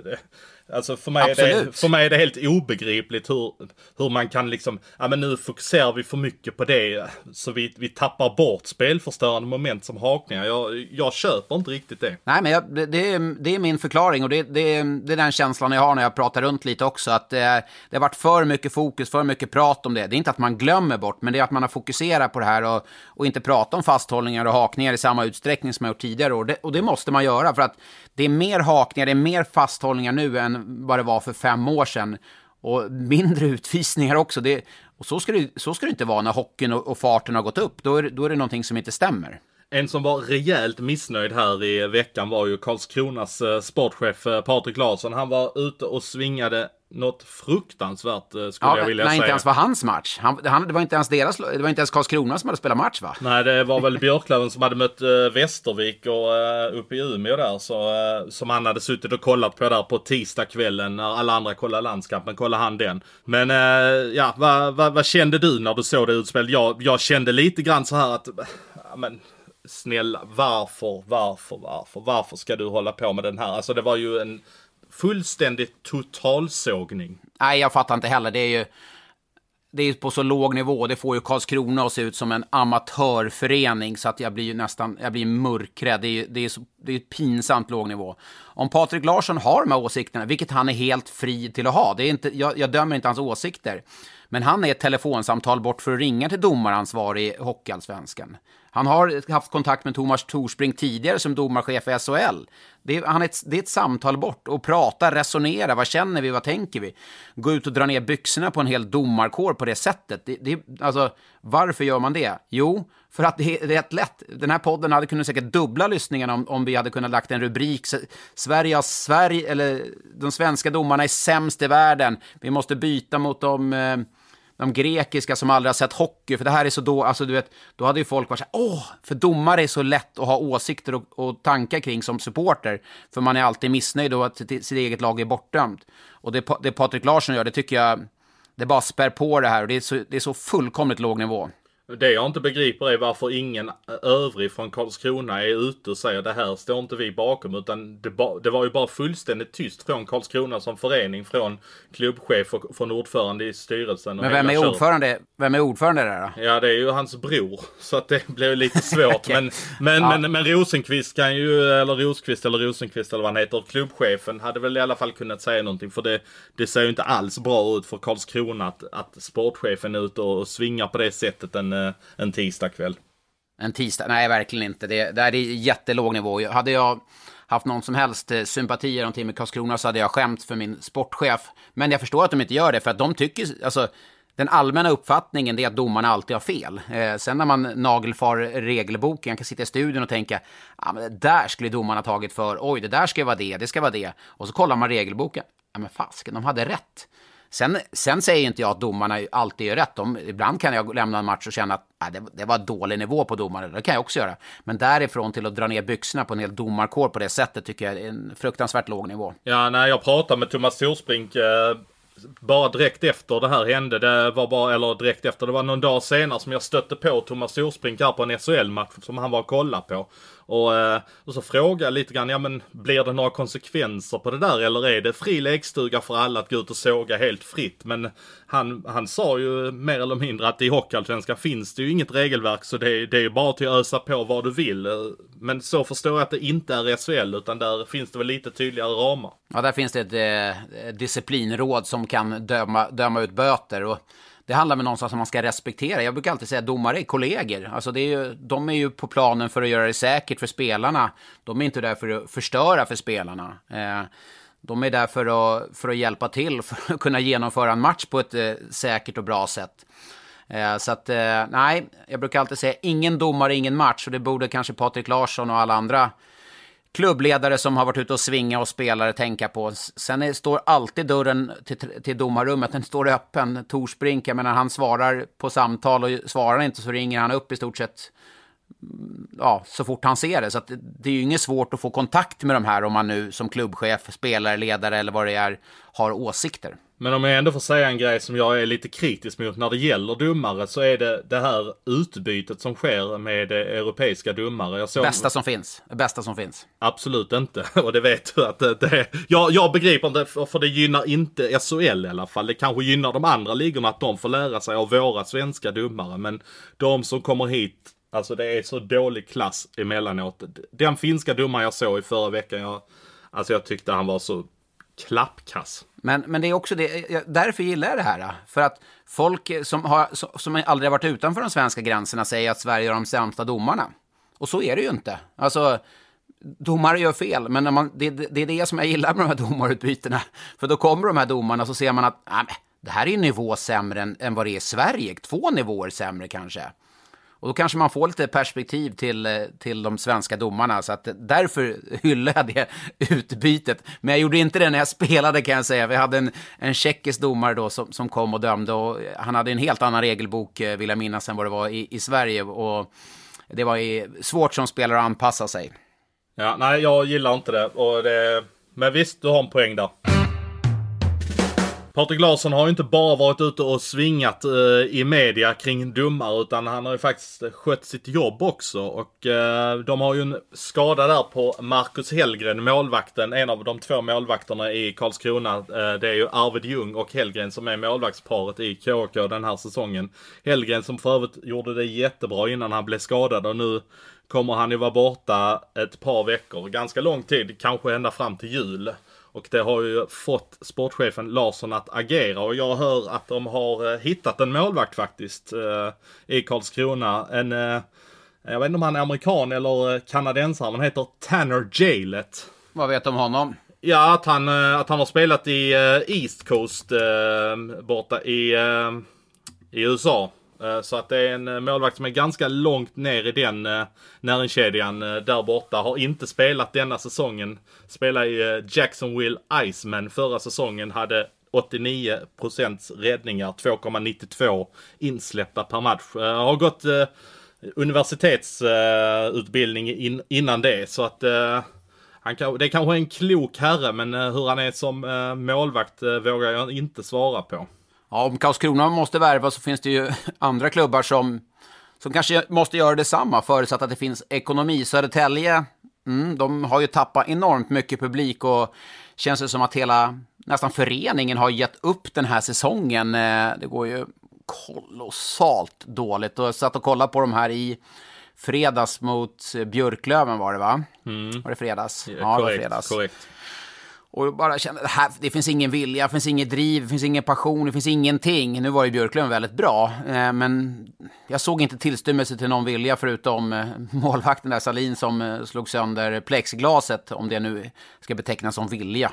Alltså för mig, är det, för mig är det helt obegripligt hur, hur man kan liksom, ja men nu fokuserar vi för mycket på det så vi, vi tappar bort spelförstörande moment som hakningar. Jag, jag köper inte riktigt det. Nej men jag, det, är, det är min förklaring och det, det, det är den känslan jag har när jag pratar runt lite också. Att det, det har varit för mycket fokus, för mycket prat om det. Det är inte att man glömmer bort, men det är att man har fokuserat på det här och, och inte pratat om fasthållningar och hakningar i samma utsträckning som man gjort tidigare. Och det, och det måste man göra för att det är mer hakningar, det är mer fasthållningar nu än vad det var för fem år sedan. Och mindre utvisningar också. Det, och så ska, det, så ska det inte vara när hockeyn och, och farten har gått upp. Då är, då är det någonting som inte stämmer. En som var rejält missnöjd här i veckan var ju Karlskronas eh, sportchef eh, Patrik Larsson. Han var ute och svingade något fruktansvärt eh, skulle ja, jag vilja nej, säga. inte ens var hans match. Han, han, det var inte ens deras, det var inte ens Karlskrona som hade spelat match va? Nej, det var väl Björklöven som hade mött uh, Västervik och uh, uppe i Umeå där. Så, uh, som han hade suttit och kollat på där på tisdagskvällen när alla andra kollade landskampen. Kollade han den. Men ja, vad va, va kände du när du såg det utspelet? Jag, jag kände lite grann så här att, men snälla, varför, varför, varför, varför ska du hålla på med den här? Alltså det var ju en fullständigt totalsågning. Nej, jag fattar inte heller. Det är ju det är på så låg nivå. Det får ju Karlskrona att se ut som en amatörförening så att jag blir ju nästan, jag blir mörkrädd. Det är, det är, så, det är pinsamt låg nivå. Om Patrik Larsson har de här åsikterna, vilket han är helt fri till att ha, det är inte, jag, jag dömer inte hans åsikter. Men han är ett telefonsamtal bort för att ringa till domaransvarig i Hockeyallsvenskan. Han har haft kontakt med Thomas Torspring tidigare som domarchef i SHL. Det är, han är ett, det är ett samtal bort och prata, resonera. Vad känner vi? Vad tänker vi? Gå ut och dra ner byxorna på en hel domarkår på det sättet. Det, det, alltså, varför gör man det? Jo, för att det är rätt lätt. Den här podden hade kunnat säkert dubbla lyssningarna om, om vi hade kunnat lagt en rubrik. Sverige Sverige, eller de svenska domarna är sämst i världen. Vi måste byta mot dem. Eh, de grekiska som aldrig har sett hockey, för det här är så då, alltså du vet, då hade ju folk varit så här, åh, för domare är så lätt att ha åsikter och, och tankar kring som supporter, för man är alltid missnöjd och att sitt eget lag är bortdömt. Och det, det Patrik Larsson gör, det tycker jag, det bara spär på det här och det är så, det är så fullkomligt låg nivå. Det jag inte begriper är varför ingen övrig från Karlskrona är ute och säger det här står inte vi bakom. Utan det, det var ju bara fullständigt tyst från Karlskrona som förening, från klubbchef och från ordförande i styrelsen. Men vem är, ordförande, vem är ordförande där då? Ja, det är ju hans bror. Så att det blir lite svårt. okay. Men, men, ja. men, men Rosenqvist kan ju, eller Rosqvist eller Rosenqvist eller vad han heter, klubbchefen hade väl i alla fall kunnat säga någonting. För det, det ser ju inte alls bra ut för Karlskrona att, att sportchefen är ute och svingar på det sättet. En, Eh, en tisdagkväll. En tisdag? Nej, verkligen inte. Det, det är jättelåg nivå. Hade jag haft någon som helst eh, sympati sympatier om Timmy Karlskrona så hade jag skämt för min sportchef. Men jag förstår att de inte gör det, för att de tycker, alltså, den allmänna uppfattningen är att domarna alltid har fel. Eh, sen när man nagelfar regelboken, jag kan sitta i studion och tänka, ja men det där skulle domarna tagit för, oj det där ska vara det, det ska vara det. Och så kollar man regelboken, ja men fasken, de hade rätt. Sen, sen säger inte jag att domarna alltid gör rätt. De, ibland kan jag lämna en match och känna att nej, det, det var dålig nivå på domarna. Det kan jag också göra. Men därifrån till att dra ner byxorna på en hel domarkår på det sättet tycker jag är en fruktansvärt låg nivå. Ja, när jag pratade med Thomas Torsbrink eh, bara direkt efter det här hände, det var bara, eller direkt efter, det var någon dag senare som jag stötte på Thomas Torsbrink här på en SHL-match som han var och kollade på. Och, eh, och så frågade jag lite grann, ja men blir det några konsekvenser på det där eller är det fri lekstuga för alla att gå ut och såga helt fritt? Men han, han sa ju mer eller mindre att i Hockeyallsvenskan finns det ju inget regelverk så det, det är ju bara till att ösa på vad du vill. Men så förstår jag att det inte är SHL utan där finns det väl lite tydligare ramar. Ja, där finns det ett eh, disciplinråd som kan döma, döma ut böter. Och det handlar väl någonstans om man ska respektera. Jag brukar alltid säga att domare är kollegor. Alltså det är ju, de är ju på planen för att göra det säkert för spelarna. De är inte där för att förstöra för spelarna. Eh, de är där för att, för att hjälpa till, för att kunna genomföra en match på ett eh, säkert och bra sätt. Eh, så att, nej, jag brukar alltid säga ingen domare, ingen match. Och det borde kanske Patrik Larsson och alla andra klubbledare som har varit ute och svinga och spelare tänka på. Sen är, står alltid dörren till, till domarrummet, den står öppen. Torsbrink, jag menar han svarar på samtal och svarar inte så ringer han upp i stort sett mm, ja, så fort han ser det. Så det är ju inget svårt att få kontakt med de här om man nu som klubbchef, spelare, ledare eller vad det är har åsikter. Men om jag ändå får säga en grej som jag är lite kritisk mot när det gäller domare så är det det här utbytet som sker med europeiska domare. Jag såg... Bästa som finns. Bästa som finns. Absolut inte. Och det vet du att det, det jag, jag begriper inte, för det gynnar inte SHL i alla fall. Det kanske gynnar de andra ligorna att de får lära sig av våra svenska domare. Men de som kommer hit Alltså det är så dålig klass emellanåt. Den finska domaren jag såg i förra veckan, jag, alltså jag tyckte han var så klappkass. Men, men det är också det, därför gillar jag det här. För att folk som, har, som aldrig har varit utanför de svenska gränserna säger att Sverige har de sämsta domarna. Och så är det ju inte. Alltså, domare gör fel, men när man, det, det är det som jag gillar med de här domarutbytena. För då kommer de här domarna så ser man att det här är en nivå sämre än, än vad det är i Sverige. Två nivåer sämre kanske. Och då kanske man får lite perspektiv till, eh, till de svenska domarna. Så att eh, därför hyllar jag det utbytet. Men jag gjorde inte det när jag spelade kan jag säga. Vi hade en, en tjeckisk domare då som, som kom och dömde. Och eh, han hade en helt annan regelbok, vill jag minnas, än vad det var i, i Sverige. Och det var svårt som spelare att anpassa sig. Ja, nej, jag gillar inte det. Och det men visst, du har en poäng där. Patrik Larsson har ju inte bara varit ute och svingat eh, i media kring domare utan han har ju faktiskt skött sitt jobb också. Och eh, de har ju en skada där på Marcus Hellgren, målvakten, en av de två målvakterna i Karlskrona. Eh, det är ju Arvid Ljung och Hellgren som är målvaktsparet i KK den här säsongen. Hellgren som för övrigt gjorde det jättebra innan han blev skadad och nu kommer han ju vara borta ett par veckor, ganska lång tid, kanske ända fram till jul. Och det har ju fått sportchefen Larsson att agera och jag hör att de har eh, hittat en målvakt faktiskt eh, i Karlskrona. En, eh, jag vet inte om han är amerikan eller kanadensare, men han heter Tanner Jalet. Vad vet du om honom? Ja, att han, att han har spelat i East Coast borta i, i USA. Eh, så att det är en eh, målvakt som är ganska långt ner i den eh, näringskedjan där borta. Har inte spelat denna säsongen. Spelade i Jacksonville Iceman förra säsongen. Hade 89% räddningar, 2,92 insläppta per match. Har gått universitetsutbildning innan det. Så att han kan, det är kanske en klok herre men hur han är som målvakt vågar jag inte svara på. Ja, om Karlskrona måste värva så finns det ju andra klubbar som, som kanske måste göra detsamma, förutsatt att det finns ekonomi. Södertälje, mm, de har ju tappat enormt mycket publik och känns det som att hela, nästan föreningen har gett upp den här säsongen. Eh, det går ju kolossalt dåligt. Och jag satt och kollade på de här i fredags mot Björklöven var det va? Mm. Var det fredags? Ja, korrekt, det var fredags. Korrekt. Och bara kände det här, det finns ingen vilja, det finns inget driv, det finns ingen passion, det finns ingenting. Nu var ju Björklund väldigt bra, eh, men jag såg inte tillstymmelse till någon vilja förutom eh, målvakten där, Salin, som eh, slog sönder plexglaset, om det nu ska betecknas som vilja.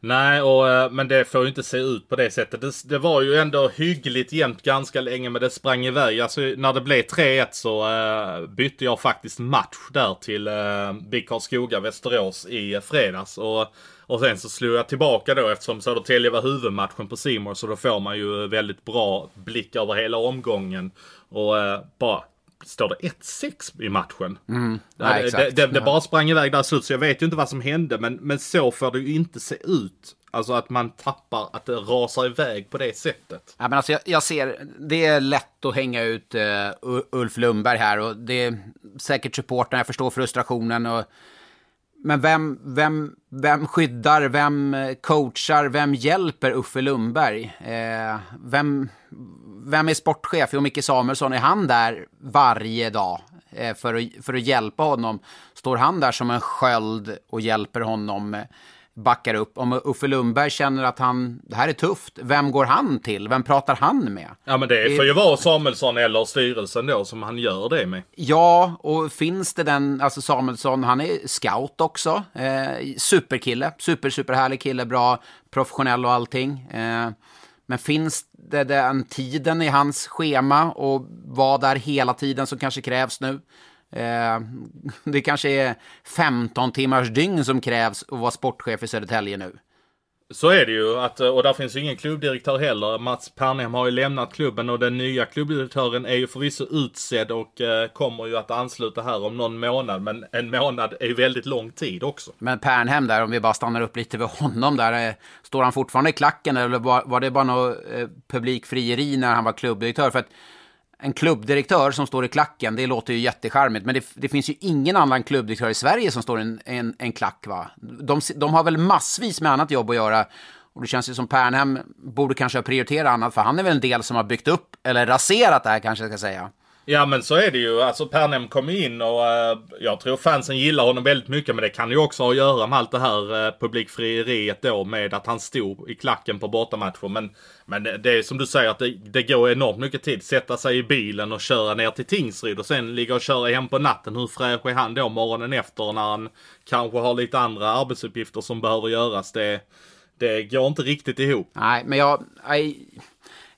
Nej, och, eh, men det får ju inte se ut på det sättet. Det, det var ju ändå hyggligt jämnt ganska länge, men det sprang iväg. Alltså när det blev 3-1 så uh, bytte jag faktiskt match där till eh, uh, BIK Karlskoga Västerås i fredags. Och, och sen så slog jag tillbaka då eftersom Södertälje var huvudmatchen på Simor så då får man ju väldigt bra blick över hela omgången. Och uh, bara står det 1-6 i matchen. Mm. Ja, det, det, det, det, bara sprang iväg där slut så jag vet ju inte vad som hände men, men så får det ju inte se ut. Alltså att man tappar, att det rasar iväg på det sättet. Ja, men alltså jag, jag ser, det är lätt att hänga ut uh, Ulf Lundberg här och det är säkert supporten, jag förstår frustrationen. Och, men vem, vem, vem skyddar, vem eh, coachar, vem hjälper Uffe Lundberg? Eh, vem, vem är sportchef? Jo, Micke Samuelsson, är han där varje dag eh, för, att, för att hjälpa honom? Står han där som en sköld och hjälper honom? Eh, Eh, backar upp. Om Uffe Lundberg känner att han, det här är tufft, vem går han till? Vem pratar han med? Ja men det får ju vara Samuelsson eller styrelsen då som han gör det med. Ja, och finns det den, alltså Samuelsson, han är scout också. Eh, superkille, super, superhärlig kille, bra, professionell och allting. Eh, men finns det den tiden i hans schema och vad där hela tiden som kanske krävs nu? Eh, det kanske är 15 timmars dygn som krävs att vara sportchef i Södertälje nu. Så är det ju, att, och där finns ju ingen klubbdirektör heller. Mats Pernhem har ju lämnat klubben och den nya klubbdirektören är ju förvisso utsedd och eh, kommer ju att ansluta här om någon månad. Men en månad är ju väldigt lång tid också. Men Pernhem där, om vi bara stannar upp lite vid honom där. Eh, står han fortfarande i klacken eller var, var det bara något eh, publikfrieri när han var klubbdirektör? För att en klubbdirektör som står i klacken, det låter ju jättecharmigt. Men det, det, finns ju ingen annan klubbdirektör i Sverige som står i en, en, en klack, va? De, de har väl massvis med annat jobb att göra. Och det känns ju som Pernhem borde kanske prioritera annat, för han är väl en del som har byggt upp, eller raserat det här kanske jag ska säga. Ja men så är det ju. Alltså Pernem kom in och uh, jag tror fansen gillar honom väldigt mycket. Men det kan ju också ha att göra med allt det här uh, publikfrieriet då med att han stod i klacken på bortamatcher. Men, men det, det är som du säger att det, det går enormt mycket tid. Sätta sig i bilen och köra ner till Tingsryd och sen ligga och köra hem på natten. Hur fräsch är han då morgonen efter när han kanske har lite andra arbetsuppgifter som behöver göras. Det, det går inte riktigt ihop. Nej, men jag... I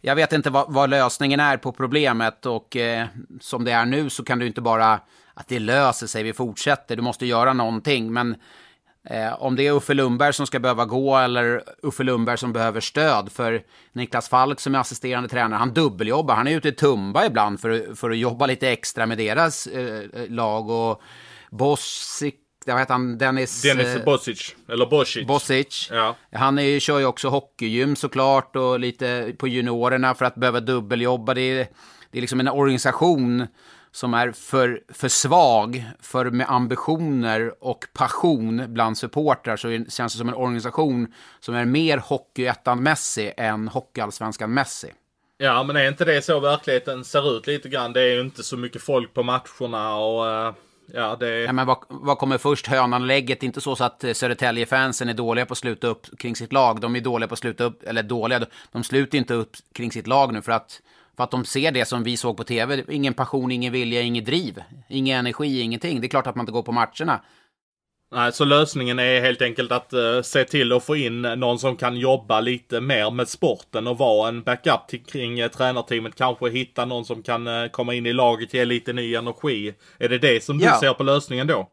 jag vet inte vad, vad, lösningen är på problemet och eh, som det är nu så kan du inte bara att det löser sig, vi fortsätter, du måste göra någonting. Men eh, om det är Uffe Lundberg som ska behöva gå eller Uffe Lundberg som behöver stöd för Niklas Falk som är assisterande tränare, han dubbeljobbar, han är ute i Tumba ibland för, för att jobba lite extra med deras eh, lag och Bossik vad heter han, Dennis... Dennis eh, Bosic, eller Bosic. Bosic. Ja. Han är, kör ju också hockeygym såklart och lite på juniorerna för att behöva dubbeljobba. Det är, det är liksom en organisation som är för, för svag för med ambitioner och passion bland supportrar så det känns det som en organisation som är mer hockeyettan-mässig än hockeyallsvenskan-mässig. Ja, men är inte det så verkligheten ser ut lite grann? Det är ju inte så mycket folk på matcherna och uh, Ja, det... ja, men vad, vad kommer först, hönan lägget? Inte så, så att eh, Södertälje-fansen är dåliga på att sluta upp kring sitt lag. De är dåliga på att sluta upp, eller dåliga, de sluter inte upp kring sitt lag nu för att, för att de ser det som vi såg på tv. Ingen passion, ingen vilja, ingen driv, ingen energi, ingenting. Det är klart att man inte går på matcherna. Nej, så lösningen är helt enkelt att uh, se till att få in någon som kan jobba lite mer med sporten och vara en backup till, kring uh, tränarteamet. Kanske hitta någon som kan uh, komma in i laget, ge lite ny energi. Är det det som du ja. ser på lösningen då?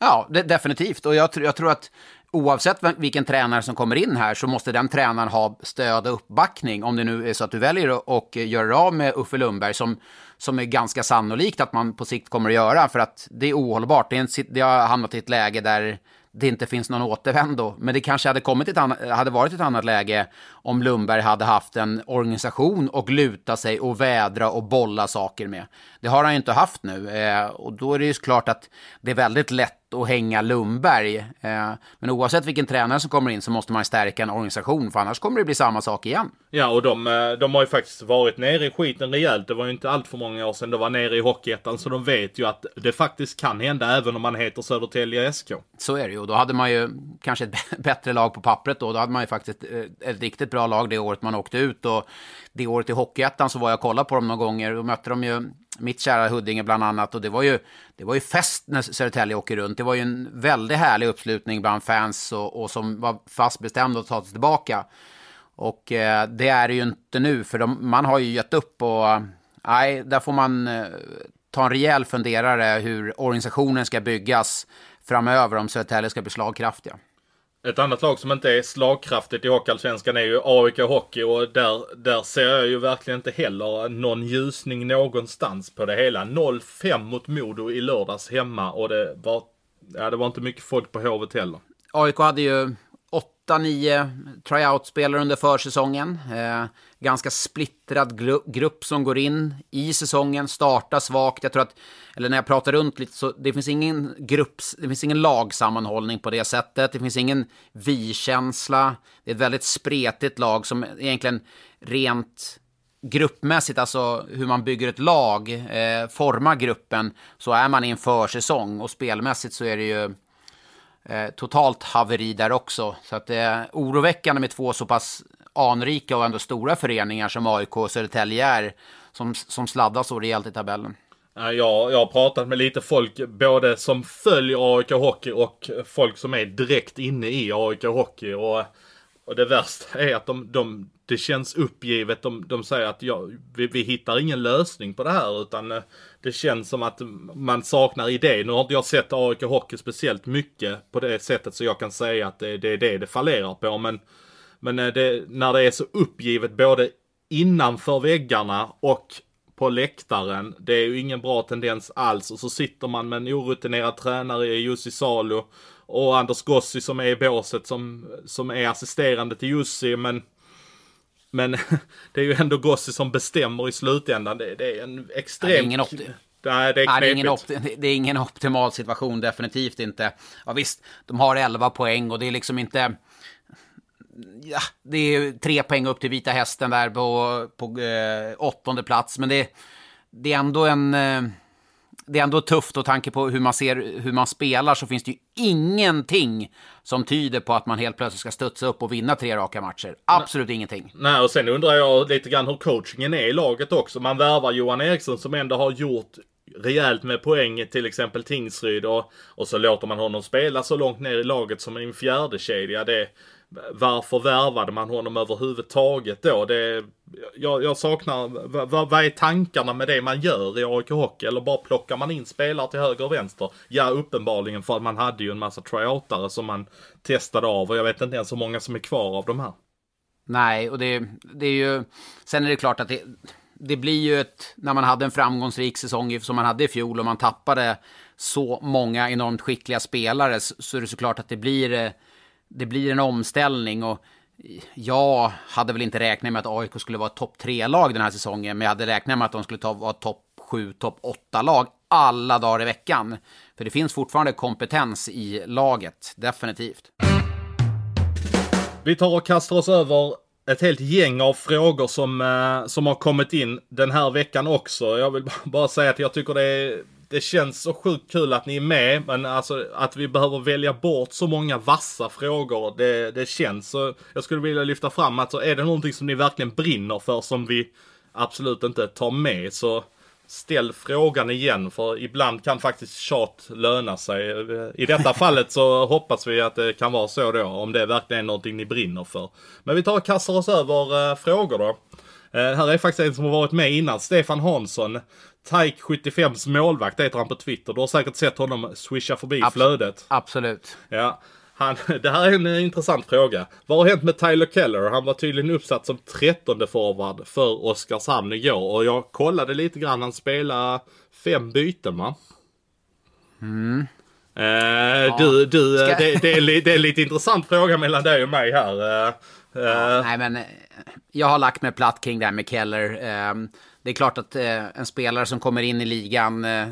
Ja, det, definitivt. Och jag, jag tror att oavsett vilken tränare som kommer in här så måste den tränaren ha stöd och uppbackning. Om det nu är så att du väljer att göra av med Uffe Lundberg som som är ganska sannolikt att man på sikt kommer att göra för att det är ohållbart. Det, är en, det har hamnat i ett läge där det inte finns någon återvändo. Men det kanske hade, kommit ett annat, hade varit ett annat läge om Lundberg hade haft en organisation och luta sig och vädra och bolla saker med. Det har han ju inte haft nu. Eh, och då är det ju klart att det är väldigt lätt att hänga Lundberg. Eh, men oavsett vilken tränare som kommer in så måste man stärka en organisation, för annars kommer det bli samma sak igen. Ja, och de, eh, de har ju faktiskt varit nere i skiten rejält. Det var ju inte allt för många år sedan det var nere i Hockeyettan, så de vet ju att det faktiskt kan hända även om man heter Södertälje SK. Så är det ju. Då hade man ju kanske ett bättre lag på pappret då. Då hade man ju faktiskt ett, eh, ett riktigt bra lag det året man åkte ut. Och det året i Hockeyettan så var jag och kollade på dem några gånger. Då mötte de ju mitt kära Huddinge bland annat. Och det var ju, det var ju fest när Södertälje åker runt. Det var ju en väldigt härlig uppslutning bland fans och, och som var fast bestämda att ta sig tillbaka. Och eh, det är det ju inte nu, för de, man har ju gett upp och eh, nej, där får man eh, ta en rejäl funderare hur organisationen ska byggas framöver om Södertälje ska bli slagkraftiga. Ett annat lag som inte är slagkraftigt i Hockeyallsvenskan är ju AIK Hockey och där, där ser jag ju verkligen inte heller någon ljusning någonstans på det hela. 0-5 mot Modo i lördags hemma och det var, ja, det var inte mycket folk på Hovet heller. AIK hade ju 8-9 tryout-spelare under försäsongen. Eh, ganska splittrad grupp som går in i säsongen, startar svagt. Jag tror att, eller när jag pratar runt lite, så det finns ingen grupps, det finns ingen lagsammanhållning på det sättet. Det finns ingen vi-känsla. Det är ett väldigt spretigt lag som egentligen rent gruppmässigt, alltså hur man bygger ett lag, eh, formar gruppen, så är man i en försäsong och spelmässigt så är det ju eh, totalt haveri där också. Så att det är oroväckande med två så pass anrika och ändå stora föreningar som AIK och Södertälje är, som, som sladdar så rejält i tabellen. Jag, jag har pratat med lite folk, både som följer AIK Hockey och folk som är direkt inne i AIK Hockey. Och, och det värsta är att de, de, det känns uppgivet. De, de säger att ja, vi, vi hittar ingen lösning på det här utan eh, det känns som att man saknar idé. Nu har inte jag sett AIK Hockey speciellt mycket på det sättet så jag kan säga att det, det är det det fallerar på. Men men eh, det, när det är så uppgivet både innanför väggarna och på läktaren. Det är ju ingen bra tendens alls. Och så sitter man med en orutinerad tränare i Jussi Salo och Anders Gossi som är i båset som, som är assisterande till Jussi. Men, men det är ju ändå Gossi som bestämmer i slutändan. Det, det är en extrem... Ja, det är ingen Nej, det är, Nej, det, är ingen det är ingen optimal situation, definitivt inte. Ja, visst, de har 11 poäng och det är liksom inte ja, det är tre poäng upp till Vita Hästen där på, på eh, åttonde plats. Men det, det är ändå en... Eh, det är ändå tufft och tanke på hur man ser hur man spelar så finns det ju ingenting som tyder på att man helt plötsligt ska studsa upp och vinna tre raka matcher. Absolut Nej. ingenting. Nej, och sen undrar jag lite grann hur coachingen är i laget också. Man värvar Johan Eriksson som ändå har gjort rejält med poäng till exempel Tingsryd och, och så låter man honom spela så långt ner i laget som en fjärde kedja. Det, varför värvade man honom överhuvudtaget då? Det, jag, jag saknar, vad, vad är tankarna med det man gör i AIK Hockey? Eller bara plockar man in spelare till höger och vänster? Ja, uppenbarligen för att man hade ju en massa tryoutare som man testade av och jag vet inte ens hur många som är kvar av de här. Nej, och det, det är ju, sen är det klart att det, det blir ju ett, när man hade en framgångsrik säsong som man hade i fjol och man tappade så många enormt skickliga spelare så är det såklart att det blir eh, det blir en omställning och jag hade väl inte räknat med att AIK skulle vara topp tre lag den här säsongen, men jag hade räknat med att de skulle ta, vara topp sju, topp åtta lag alla dagar i veckan. För det finns fortfarande kompetens i laget, definitivt. Vi tar och kastar oss över ett helt gäng av frågor som, eh, som har kommit in den här veckan också. Jag vill bara säga att jag tycker det är det känns så sjukt kul att ni är med, men alltså att vi behöver välja bort så många vassa frågor, det, det känns så. Jag skulle vilja lyfta fram att så är det någonting som ni verkligen brinner för som vi absolut inte tar med så ställ frågan igen för ibland kan faktiskt tjat löna sig. I detta fallet så hoppas vi att det kan vara så då om det verkligen är någonting ni brinner för. Men vi tar och kastar oss över äh, frågor då. Uh, här är faktiskt en som har varit med innan, Stefan Hansson. Taik 75s målvakt heter han på Twitter. Du har säkert sett honom swisha förbi Abs flödet. Absolut. Ja. Han, det här är en intressant fråga. Vad har hänt med Tyler Keller? Han var tydligen uppsatt som trettonde forward för Oskarshamn igår. Och jag kollade lite grann. Han spelade fem byten va? Mm. Eh, ja. Du, du Ska... det, det, är, det är en lite intressant fråga mellan dig och mig här. Eh, ja, eh. nej men, eh, jag har lagt mig platt kring det här med Keller. Det är klart att eh, en spelare som kommer in i ligan, eh,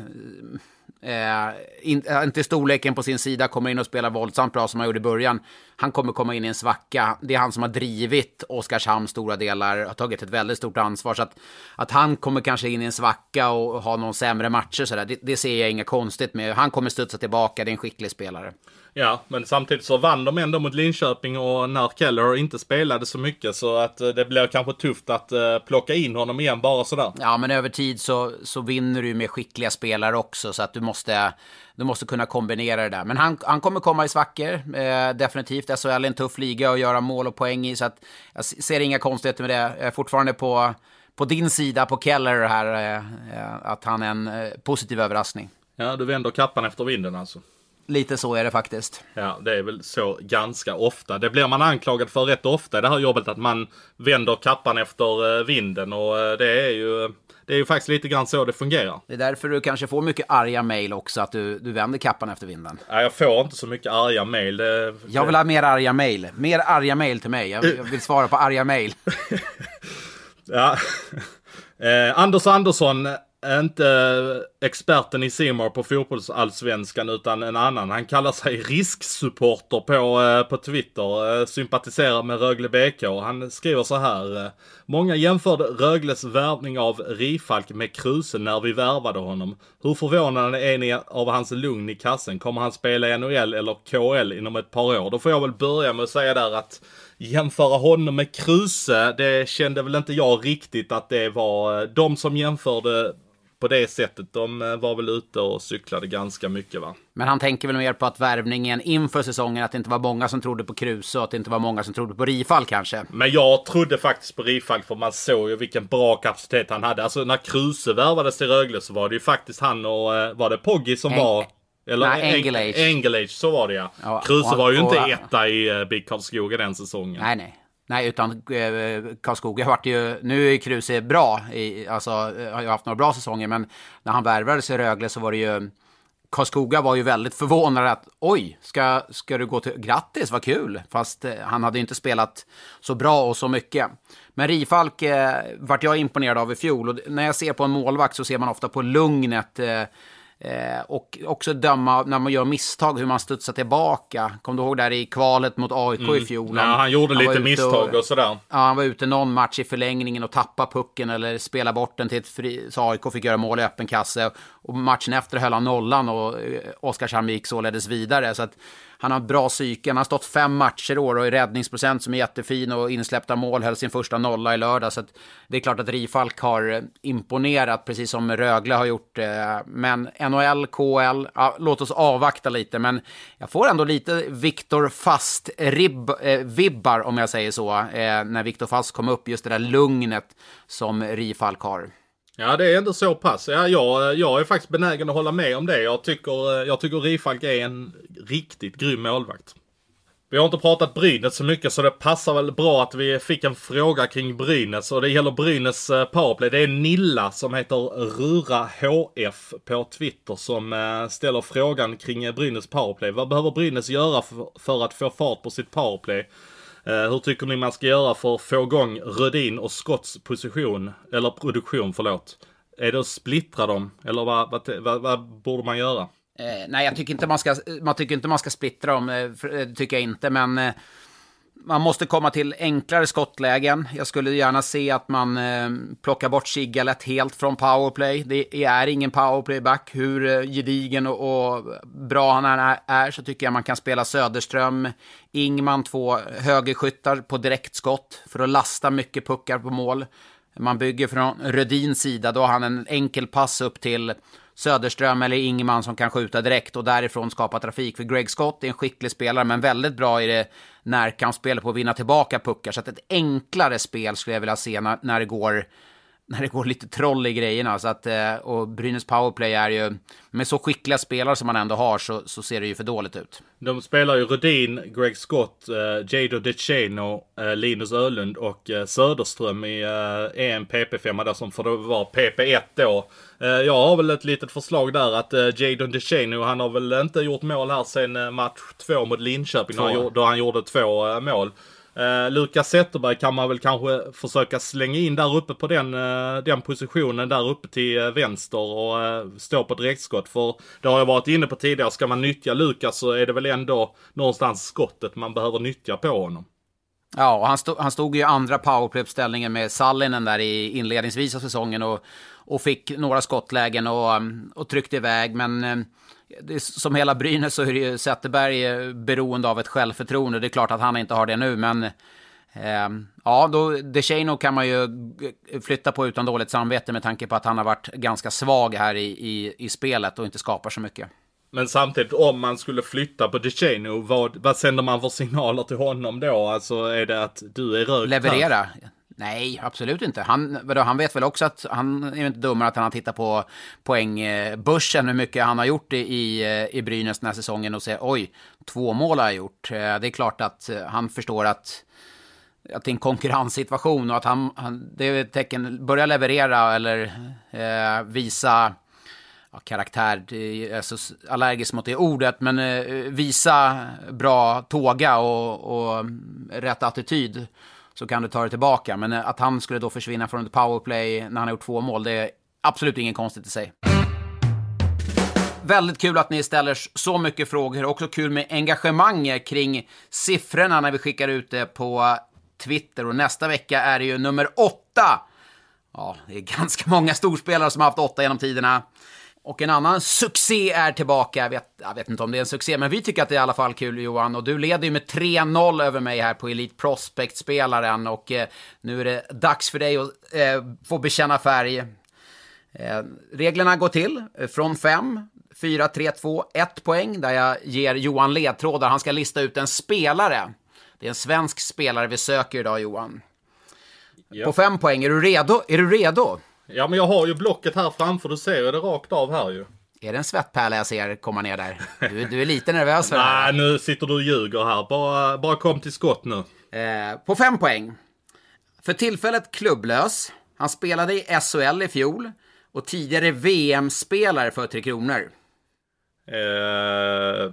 eh in, eh, inte storleken på sin sida, kommer in och spelar våldsamt bra som han gjorde i början. Han kommer komma in i en svacka. Det är han som har drivit Oskarshamn stora delar, har tagit ett väldigt stort ansvar. Så att, att han kommer kanske in i en svacka och ha någon sämre matcher, så där, det, det ser jag inget konstigt med. Han kommer studsa tillbaka, det är en skicklig spelare. Ja, men samtidigt så vann de ändå mot Linköping och när Keller inte spelade så mycket så att eh, det blir kanske tufft att uh, plocka in honom igen bara sådär. Ja, men över tid så, så vinner du med skickliga spelare också så att du måste, du måste kunna kombinera det där. Men han, han kommer komma i svackor, eh, definitivt. SHL är en tuff liga att göra mål och poäng i så att jag ser inga konstigheter med det. Jag är fortfarande på, på din sida, på Keller här, eh, att han är en eh, positiv överraskning. Ja, du vänder kappan efter vinden alltså. Lite så är det faktiskt. Ja, det är väl så ganska ofta. Det blir man anklagad för rätt ofta i det här jobbet, att man vänder kappan efter eh, vinden. Och eh, det är ju, det är ju faktiskt lite grann så det fungerar. Det är därför du kanske får mycket arga mail också, att du, du vänder kappan efter vinden. Nej, jag får inte så mycket arga mail. Det, jag vill ha mer arga mail. Mer arga mail till mig. Jag, jag vill svara på arga mail. ja. Eh, Anders Andersson inte experten i Simor på fotbollsallsvenskan utan en annan. Han kallar sig risksupporter på, eh, på Twitter. Eh, sympatiserar med Rögle BK. Han skriver så här. Eh, Många jämförde Rögles värvning av Rifalk med Kruse när vi värvade honom. Hur förvånade är ni av hans lugn i kassen? Kommer han spela i NHL eller KL inom ett par år? Då får jag väl börja med att säga där att jämföra honom med Kruse, det kände väl inte jag riktigt att det var eh, de som jämförde på det sättet. De eh, var väl ute och cyklade ganska mycket va. Men han tänker väl mer på att värvningen inför säsongen, att det inte var många som trodde på Kruse och att det inte var många som trodde på Rifall kanske. Men jag trodde faktiskt på Rifall för man såg ju vilken bra kapacitet han hade. Alltså när Kruse värvades till Rögle så var det ju faktiskt han och, eh, var det Poggi som en var eller Nej, Engelage. Engelage, så var det ja. ja Kruse var ju inte och, etta i uh, BIK Karlskoga den säsongen. Nej, nej. Nej, utan eh, Karlskoga vart ju... Nu är Kruse bra, i, alltså eh, har ju haft några bra säsonger, men när han värvades i Rögle så var det ju... Karlskoga var ju väldigt förvånad att oj, ska, ska du gå till... Grattis, vad kul! Fast eh, han hade ju inte spelat så bra och så mycket. Men Rifalk eh, vart jag imponerad av i fjol och när jag ser på en målvakt så ser man ofta på lugnet eh, Eh, och också döma när man gör misstag, hur man studsar tillbaka. Kom du ihåg där i kvalet mot AIK mm. i fjol? Ja, han gjorde han lite misstag och, och, sådär. Ja, han var ute någon match i förlängningen och tappade pucken eller spelade bort den till ett fri... Så AIK fick göra mål i öppen kasse. Och matchen efter höll han nollan och eh, Oskarshamn gick således vidare. Så att han har bra psyke. Han har stått fem matcher i år och i räddningsprocent som är jättefin och insläppta mål höll sin första nolla i lördag. Så att det är klart att Rifalk har eh, imponerat, precis som Rögle har gjort. Eh, men NHL, KL, ja, låt oss avvakta lite. Men jag får ändå lite Viktor Fast-vibbar, eh, om jag säger så, eh, när Viktor Fast kom upp. Just det där lugnet som Rifalk har. Ja, det är ändå så pass. Ja, jag, jag är faktiskt benägen att hålla med om det. Jag tycker, eh, jag tycker Rifalk är en riktigt grym målvakt. Vi har inte pratat Brynäs så mycket så det passar väl bra att vi fick en fråga kring Brynäs och det gäller Brynäs eh, powerplay. Det är Nilla som heter Rura HF på Twitter som eh, ställer frågan kring Brynäs powerplay. Vad behöver Brynäs göra för att få fart på sitt powerplay? Eh, hur tycker ni man ska göra för att få igång Rödin och Scotts position, eller produktion, förlåt? Är det att splittra dem, eller vad, vad, vad, vad borde man göra? Eh, nej, jag tycker inte man ska, man tycker inte man ska splittra dem, eh, det eh, tycker jag inte, men eh, man måste komma till enklare skottlägen. Jag skulle gärna se att man eh, plockar bort Sigalet helt från powerplay. Det är ingen powerplayback. Hur eh, gedigen och, och, bra han är, är så tycker jag man kan spela Söderström, Ingman, två högerskyttar på direktskott för att lasta mycket puckar på mål. Man bygger från Rödins sida, då har han en enkel pass upp till Söderström eller Ingman som kan skjuta direkt och därifrån skapa trafik. För Greg Scott är en skicklig spelare, men väldigt bra i det närkampsspelet på att vinna tillbaka puckar. Så att ett enklare spel skulle jag vilja se när, när det går när det går lite troll i grejerna. Så att, eh, och Brynäs powerplay är ju, med så skickliga spelare som man ändå har så, så ser det ju för dåligt ut. De spelar ju Rudin, Greg Scott, uh, Jado DeChano, uh, Linus Ölund och uh, Söderström i uh, en PP5 där som får vara PP1 då. Uh, jag har väl ett litet förslag där att uh, Jadon DeChano, han har väl inte gjort mål här sen match två mot Linköping då han, då han gjorde två mål. Eh, Lukas Zetterberg kan man väl kanske försöka slänga in där uppe på den, eh, den positionen där uppe till eh, vänster och eh, stå på direktskott. För det har jag varit inne på tidigare, ska man nyttja Lukas så är det väl ändå någonstans skottet man behöver nyttja på honom. Ja, och han, stod, han stod ju i andra powerplay-uppställningen med Sallinen där i inledningsvis av säsongen och, och fick några skottlägen och, och tryckte iväg. Men eh, det som hela Brynäs så är ju Zetterberg beroende av ett självförtroende. Det är klart att han inte har det nu, men eh, ja, då DeShano kan man ju flytta på utan dåligt samvete med tanke på att han har varit ganska svag här i, i, i spelet och inte skapar så mycket. Men samtidigt, om man skulle flytta på DeShano, vad, vad sänder man för signaler till honom då? Alltså är det att du är rökt Leverera. Här? Nej, absolut inte. Han, vadå, han vet väl också att han är inte dummare att han har tittat på poängbörsen, hur mycket han har gjort i, i Brynäs den här säsongen och säger oj, två mål har jag gjort. Eh, det är klart att eh, han förstår att, att det är en konkurrenssituation och att han, han det är ett tecken, börja leverera eller eh, visa ja, karaktär, jag är så allergisk mot det ordet, men eh, visa bra tåga och, och rätt attityd så kan du ta det tillbaka. Men eh, att han skulle då försvinna från ett powerplay när han har gjort två mål, det är absolut inget konstigt i sig. Väldigt kul att ni ställer så mycket frågor. Också kul med engagemang kring siffrorna när vi skickar ut det på Twitter. Och nästa vecka är det ju nummer åtta. Ja, det är ganska många storspelare som har haft åtta genom tiderna. Och en annan succé är tillbaka. Jag vet, jag vet, inte om det är en succé, men vi tycker att det är i alla fall kul Johan. Och du leder ju med 3-0 över mig här på Elite Prospect-spelaren. Och eh, nu är det dags för dig att eh, få bekänna färg. Eh, reglerna går till eh, från 5, 4, 3, 2, 1 poäng. Där jag ger Johan ledtrådar. Han ska lista ut en spelare. Det är en svensk spelare vi söker idag Johan. Yep. På 5 poäng, är du redo? Är du redo? Ja, men jag har ju blocket här framför. Du ser ju det rakt av här ju. Är det en svettpärla jag ser komma ner där? Du, du är lite nervös för det här. Nej, nu sitter du och ljuger här. Bara, bara kom till skott nu. Eh, på fem poäng. För tillfället klubblös. Han spelade i SHL i fjol. Och tidigare VM-spelare för Tre Kronor. Eh,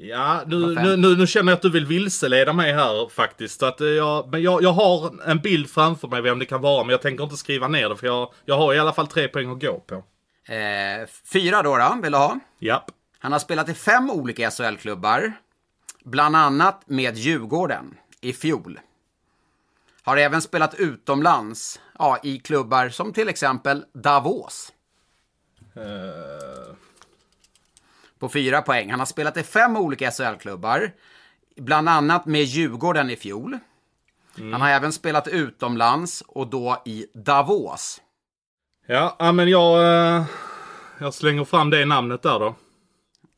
Ja, nu, nu, nu, nu, känner jag att du vill vilseleda mig här faktiskt. Så att eh, jag, men jag, jag har en bild framför mig vem det kan vara, men jag tänker inte skriva ner det för jag, jag har i alla fall tre poäng att gå på. Eh, fyra då, då, vill du ha? Japp. Han har spelat i fem olika SHL-klubbar. Bland annat med Djurgården i fjol. Har även spelat utomlands, ja, i klubbar som till exempel Davos. Uh på fyra poäng. Han har spelat i fem olika SHL-klubbar, bland annat med Djurgården i fjol. Mm. Han har även spelat utomlands och då i Davos. Ja, men jag, eh, jag slänger fram det namnet där då.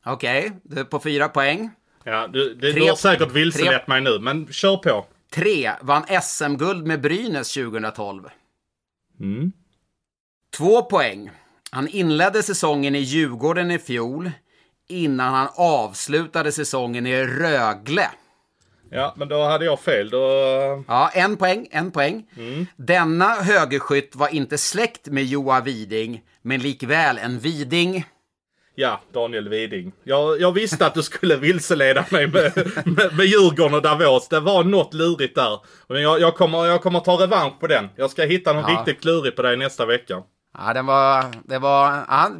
Okej, okay, på fyra poäng. Ja, du, det, tre, du har säkert vilselett mig nu, men kör på. Tre, vann SM-guld med Brynäs 2012. Mm. Två poäng. Han inledde säsongen i Djurgården i fjol innan han avslutade säsongen i Rögle. Ja, men då hade jag fel. Då... Ja, en poäng, en poäng. Mm. Denna högerskytt var inte släkt med Joa Widing, men likväl en Widing. Ja, Daniel Widing. Jag, jag visste att du skulle vilseleda mig med, med, med Djurgården och Davos. Det var något lurigt där. Men jag, jag, kommer, jag kommer ta revansch på den. Jag ska hitta något ja. riktigt klurigt på dig nästa vecka. Ja, den var... Det var... Ja,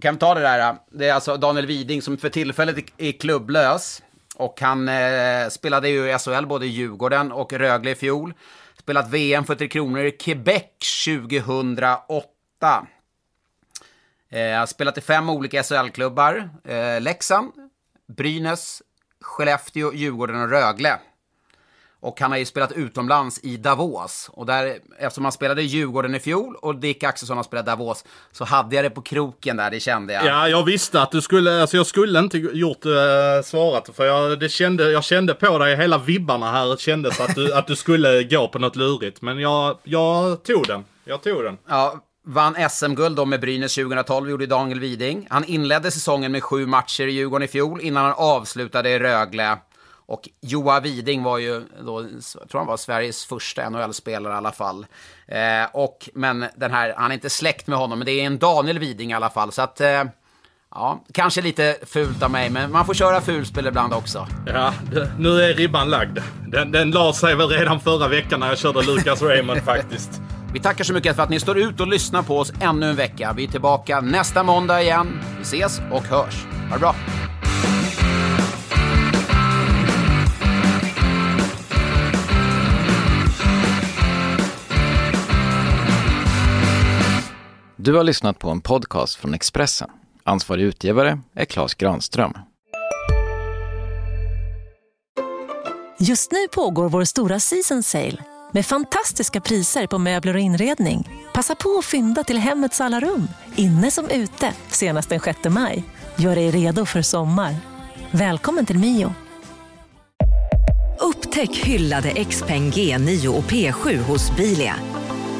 kan vi ta det där? Det är alltså Daniel Widing som för tillfället är klubblös. Och han eh, spelade ju i SHL både i Djurgården och Rögle i fjol. Spelat VM för Tre Kronor i Quebec 2008. Eh, spelat i fem olika SHL-klubbar. Eh, Leksand, Brynäs, Skellefteå, Djurgården och Rögle. Och han har ju spelat utomlands i Davos. Och där, eftersom han spelade i Djurgården i fjol och Dick Axelsson har spelat Davos, så hade jag det på kroken där, det kände jag. Ja, jag visste att du skulle, alltså jag skulle inte gjort, äh, svarat, för jag, det kände, jag kände på dig, hela vibbarna här kändes att du, att du skulle gå på något lurigt. Men jag, jag tog den, jag tog den. Ja, vann SM-guld då med Brynäs 2012, gjorde Daniel Widing. Han inledde säsongen med sju matcher i Djurgården i fjol, innan han avslutade i Rögle. Och Joa Widing var ju då, jag tror han var Sveriges första NHL-spelare i alla fall. Eh, och, men den här, han är inte släkt med honom, men det är en Daniel Widing i alla fall. Så att, eh, ja, kanske lite fult av mig, men man får köra fulspel ibland också. Ja, nu är ribban lagd. Den, den la sig väl redan förra veckan när jag körde Lucas Raymond faktiskt. Vi tackar så mycket för att ni står ut och lyssnar på oss ännu en vecka. Vi är tillbaka nästa måndag igen. Vi ses och hörs. Ha det bra! Du har lyssnat på en podcast från Expressen. Ansvarig utgivare är Klas Granström. Just nu pågår vår stora season sale med fantastiska priser på möbler och inredning. Passa på att fynda till hemmets alla rum, inne som ute, senast den 6 maj. Gör dig redo för sommar. Välkommen till Mio. Upptäck hyllade XPeng G9 och P7 hos Bilia.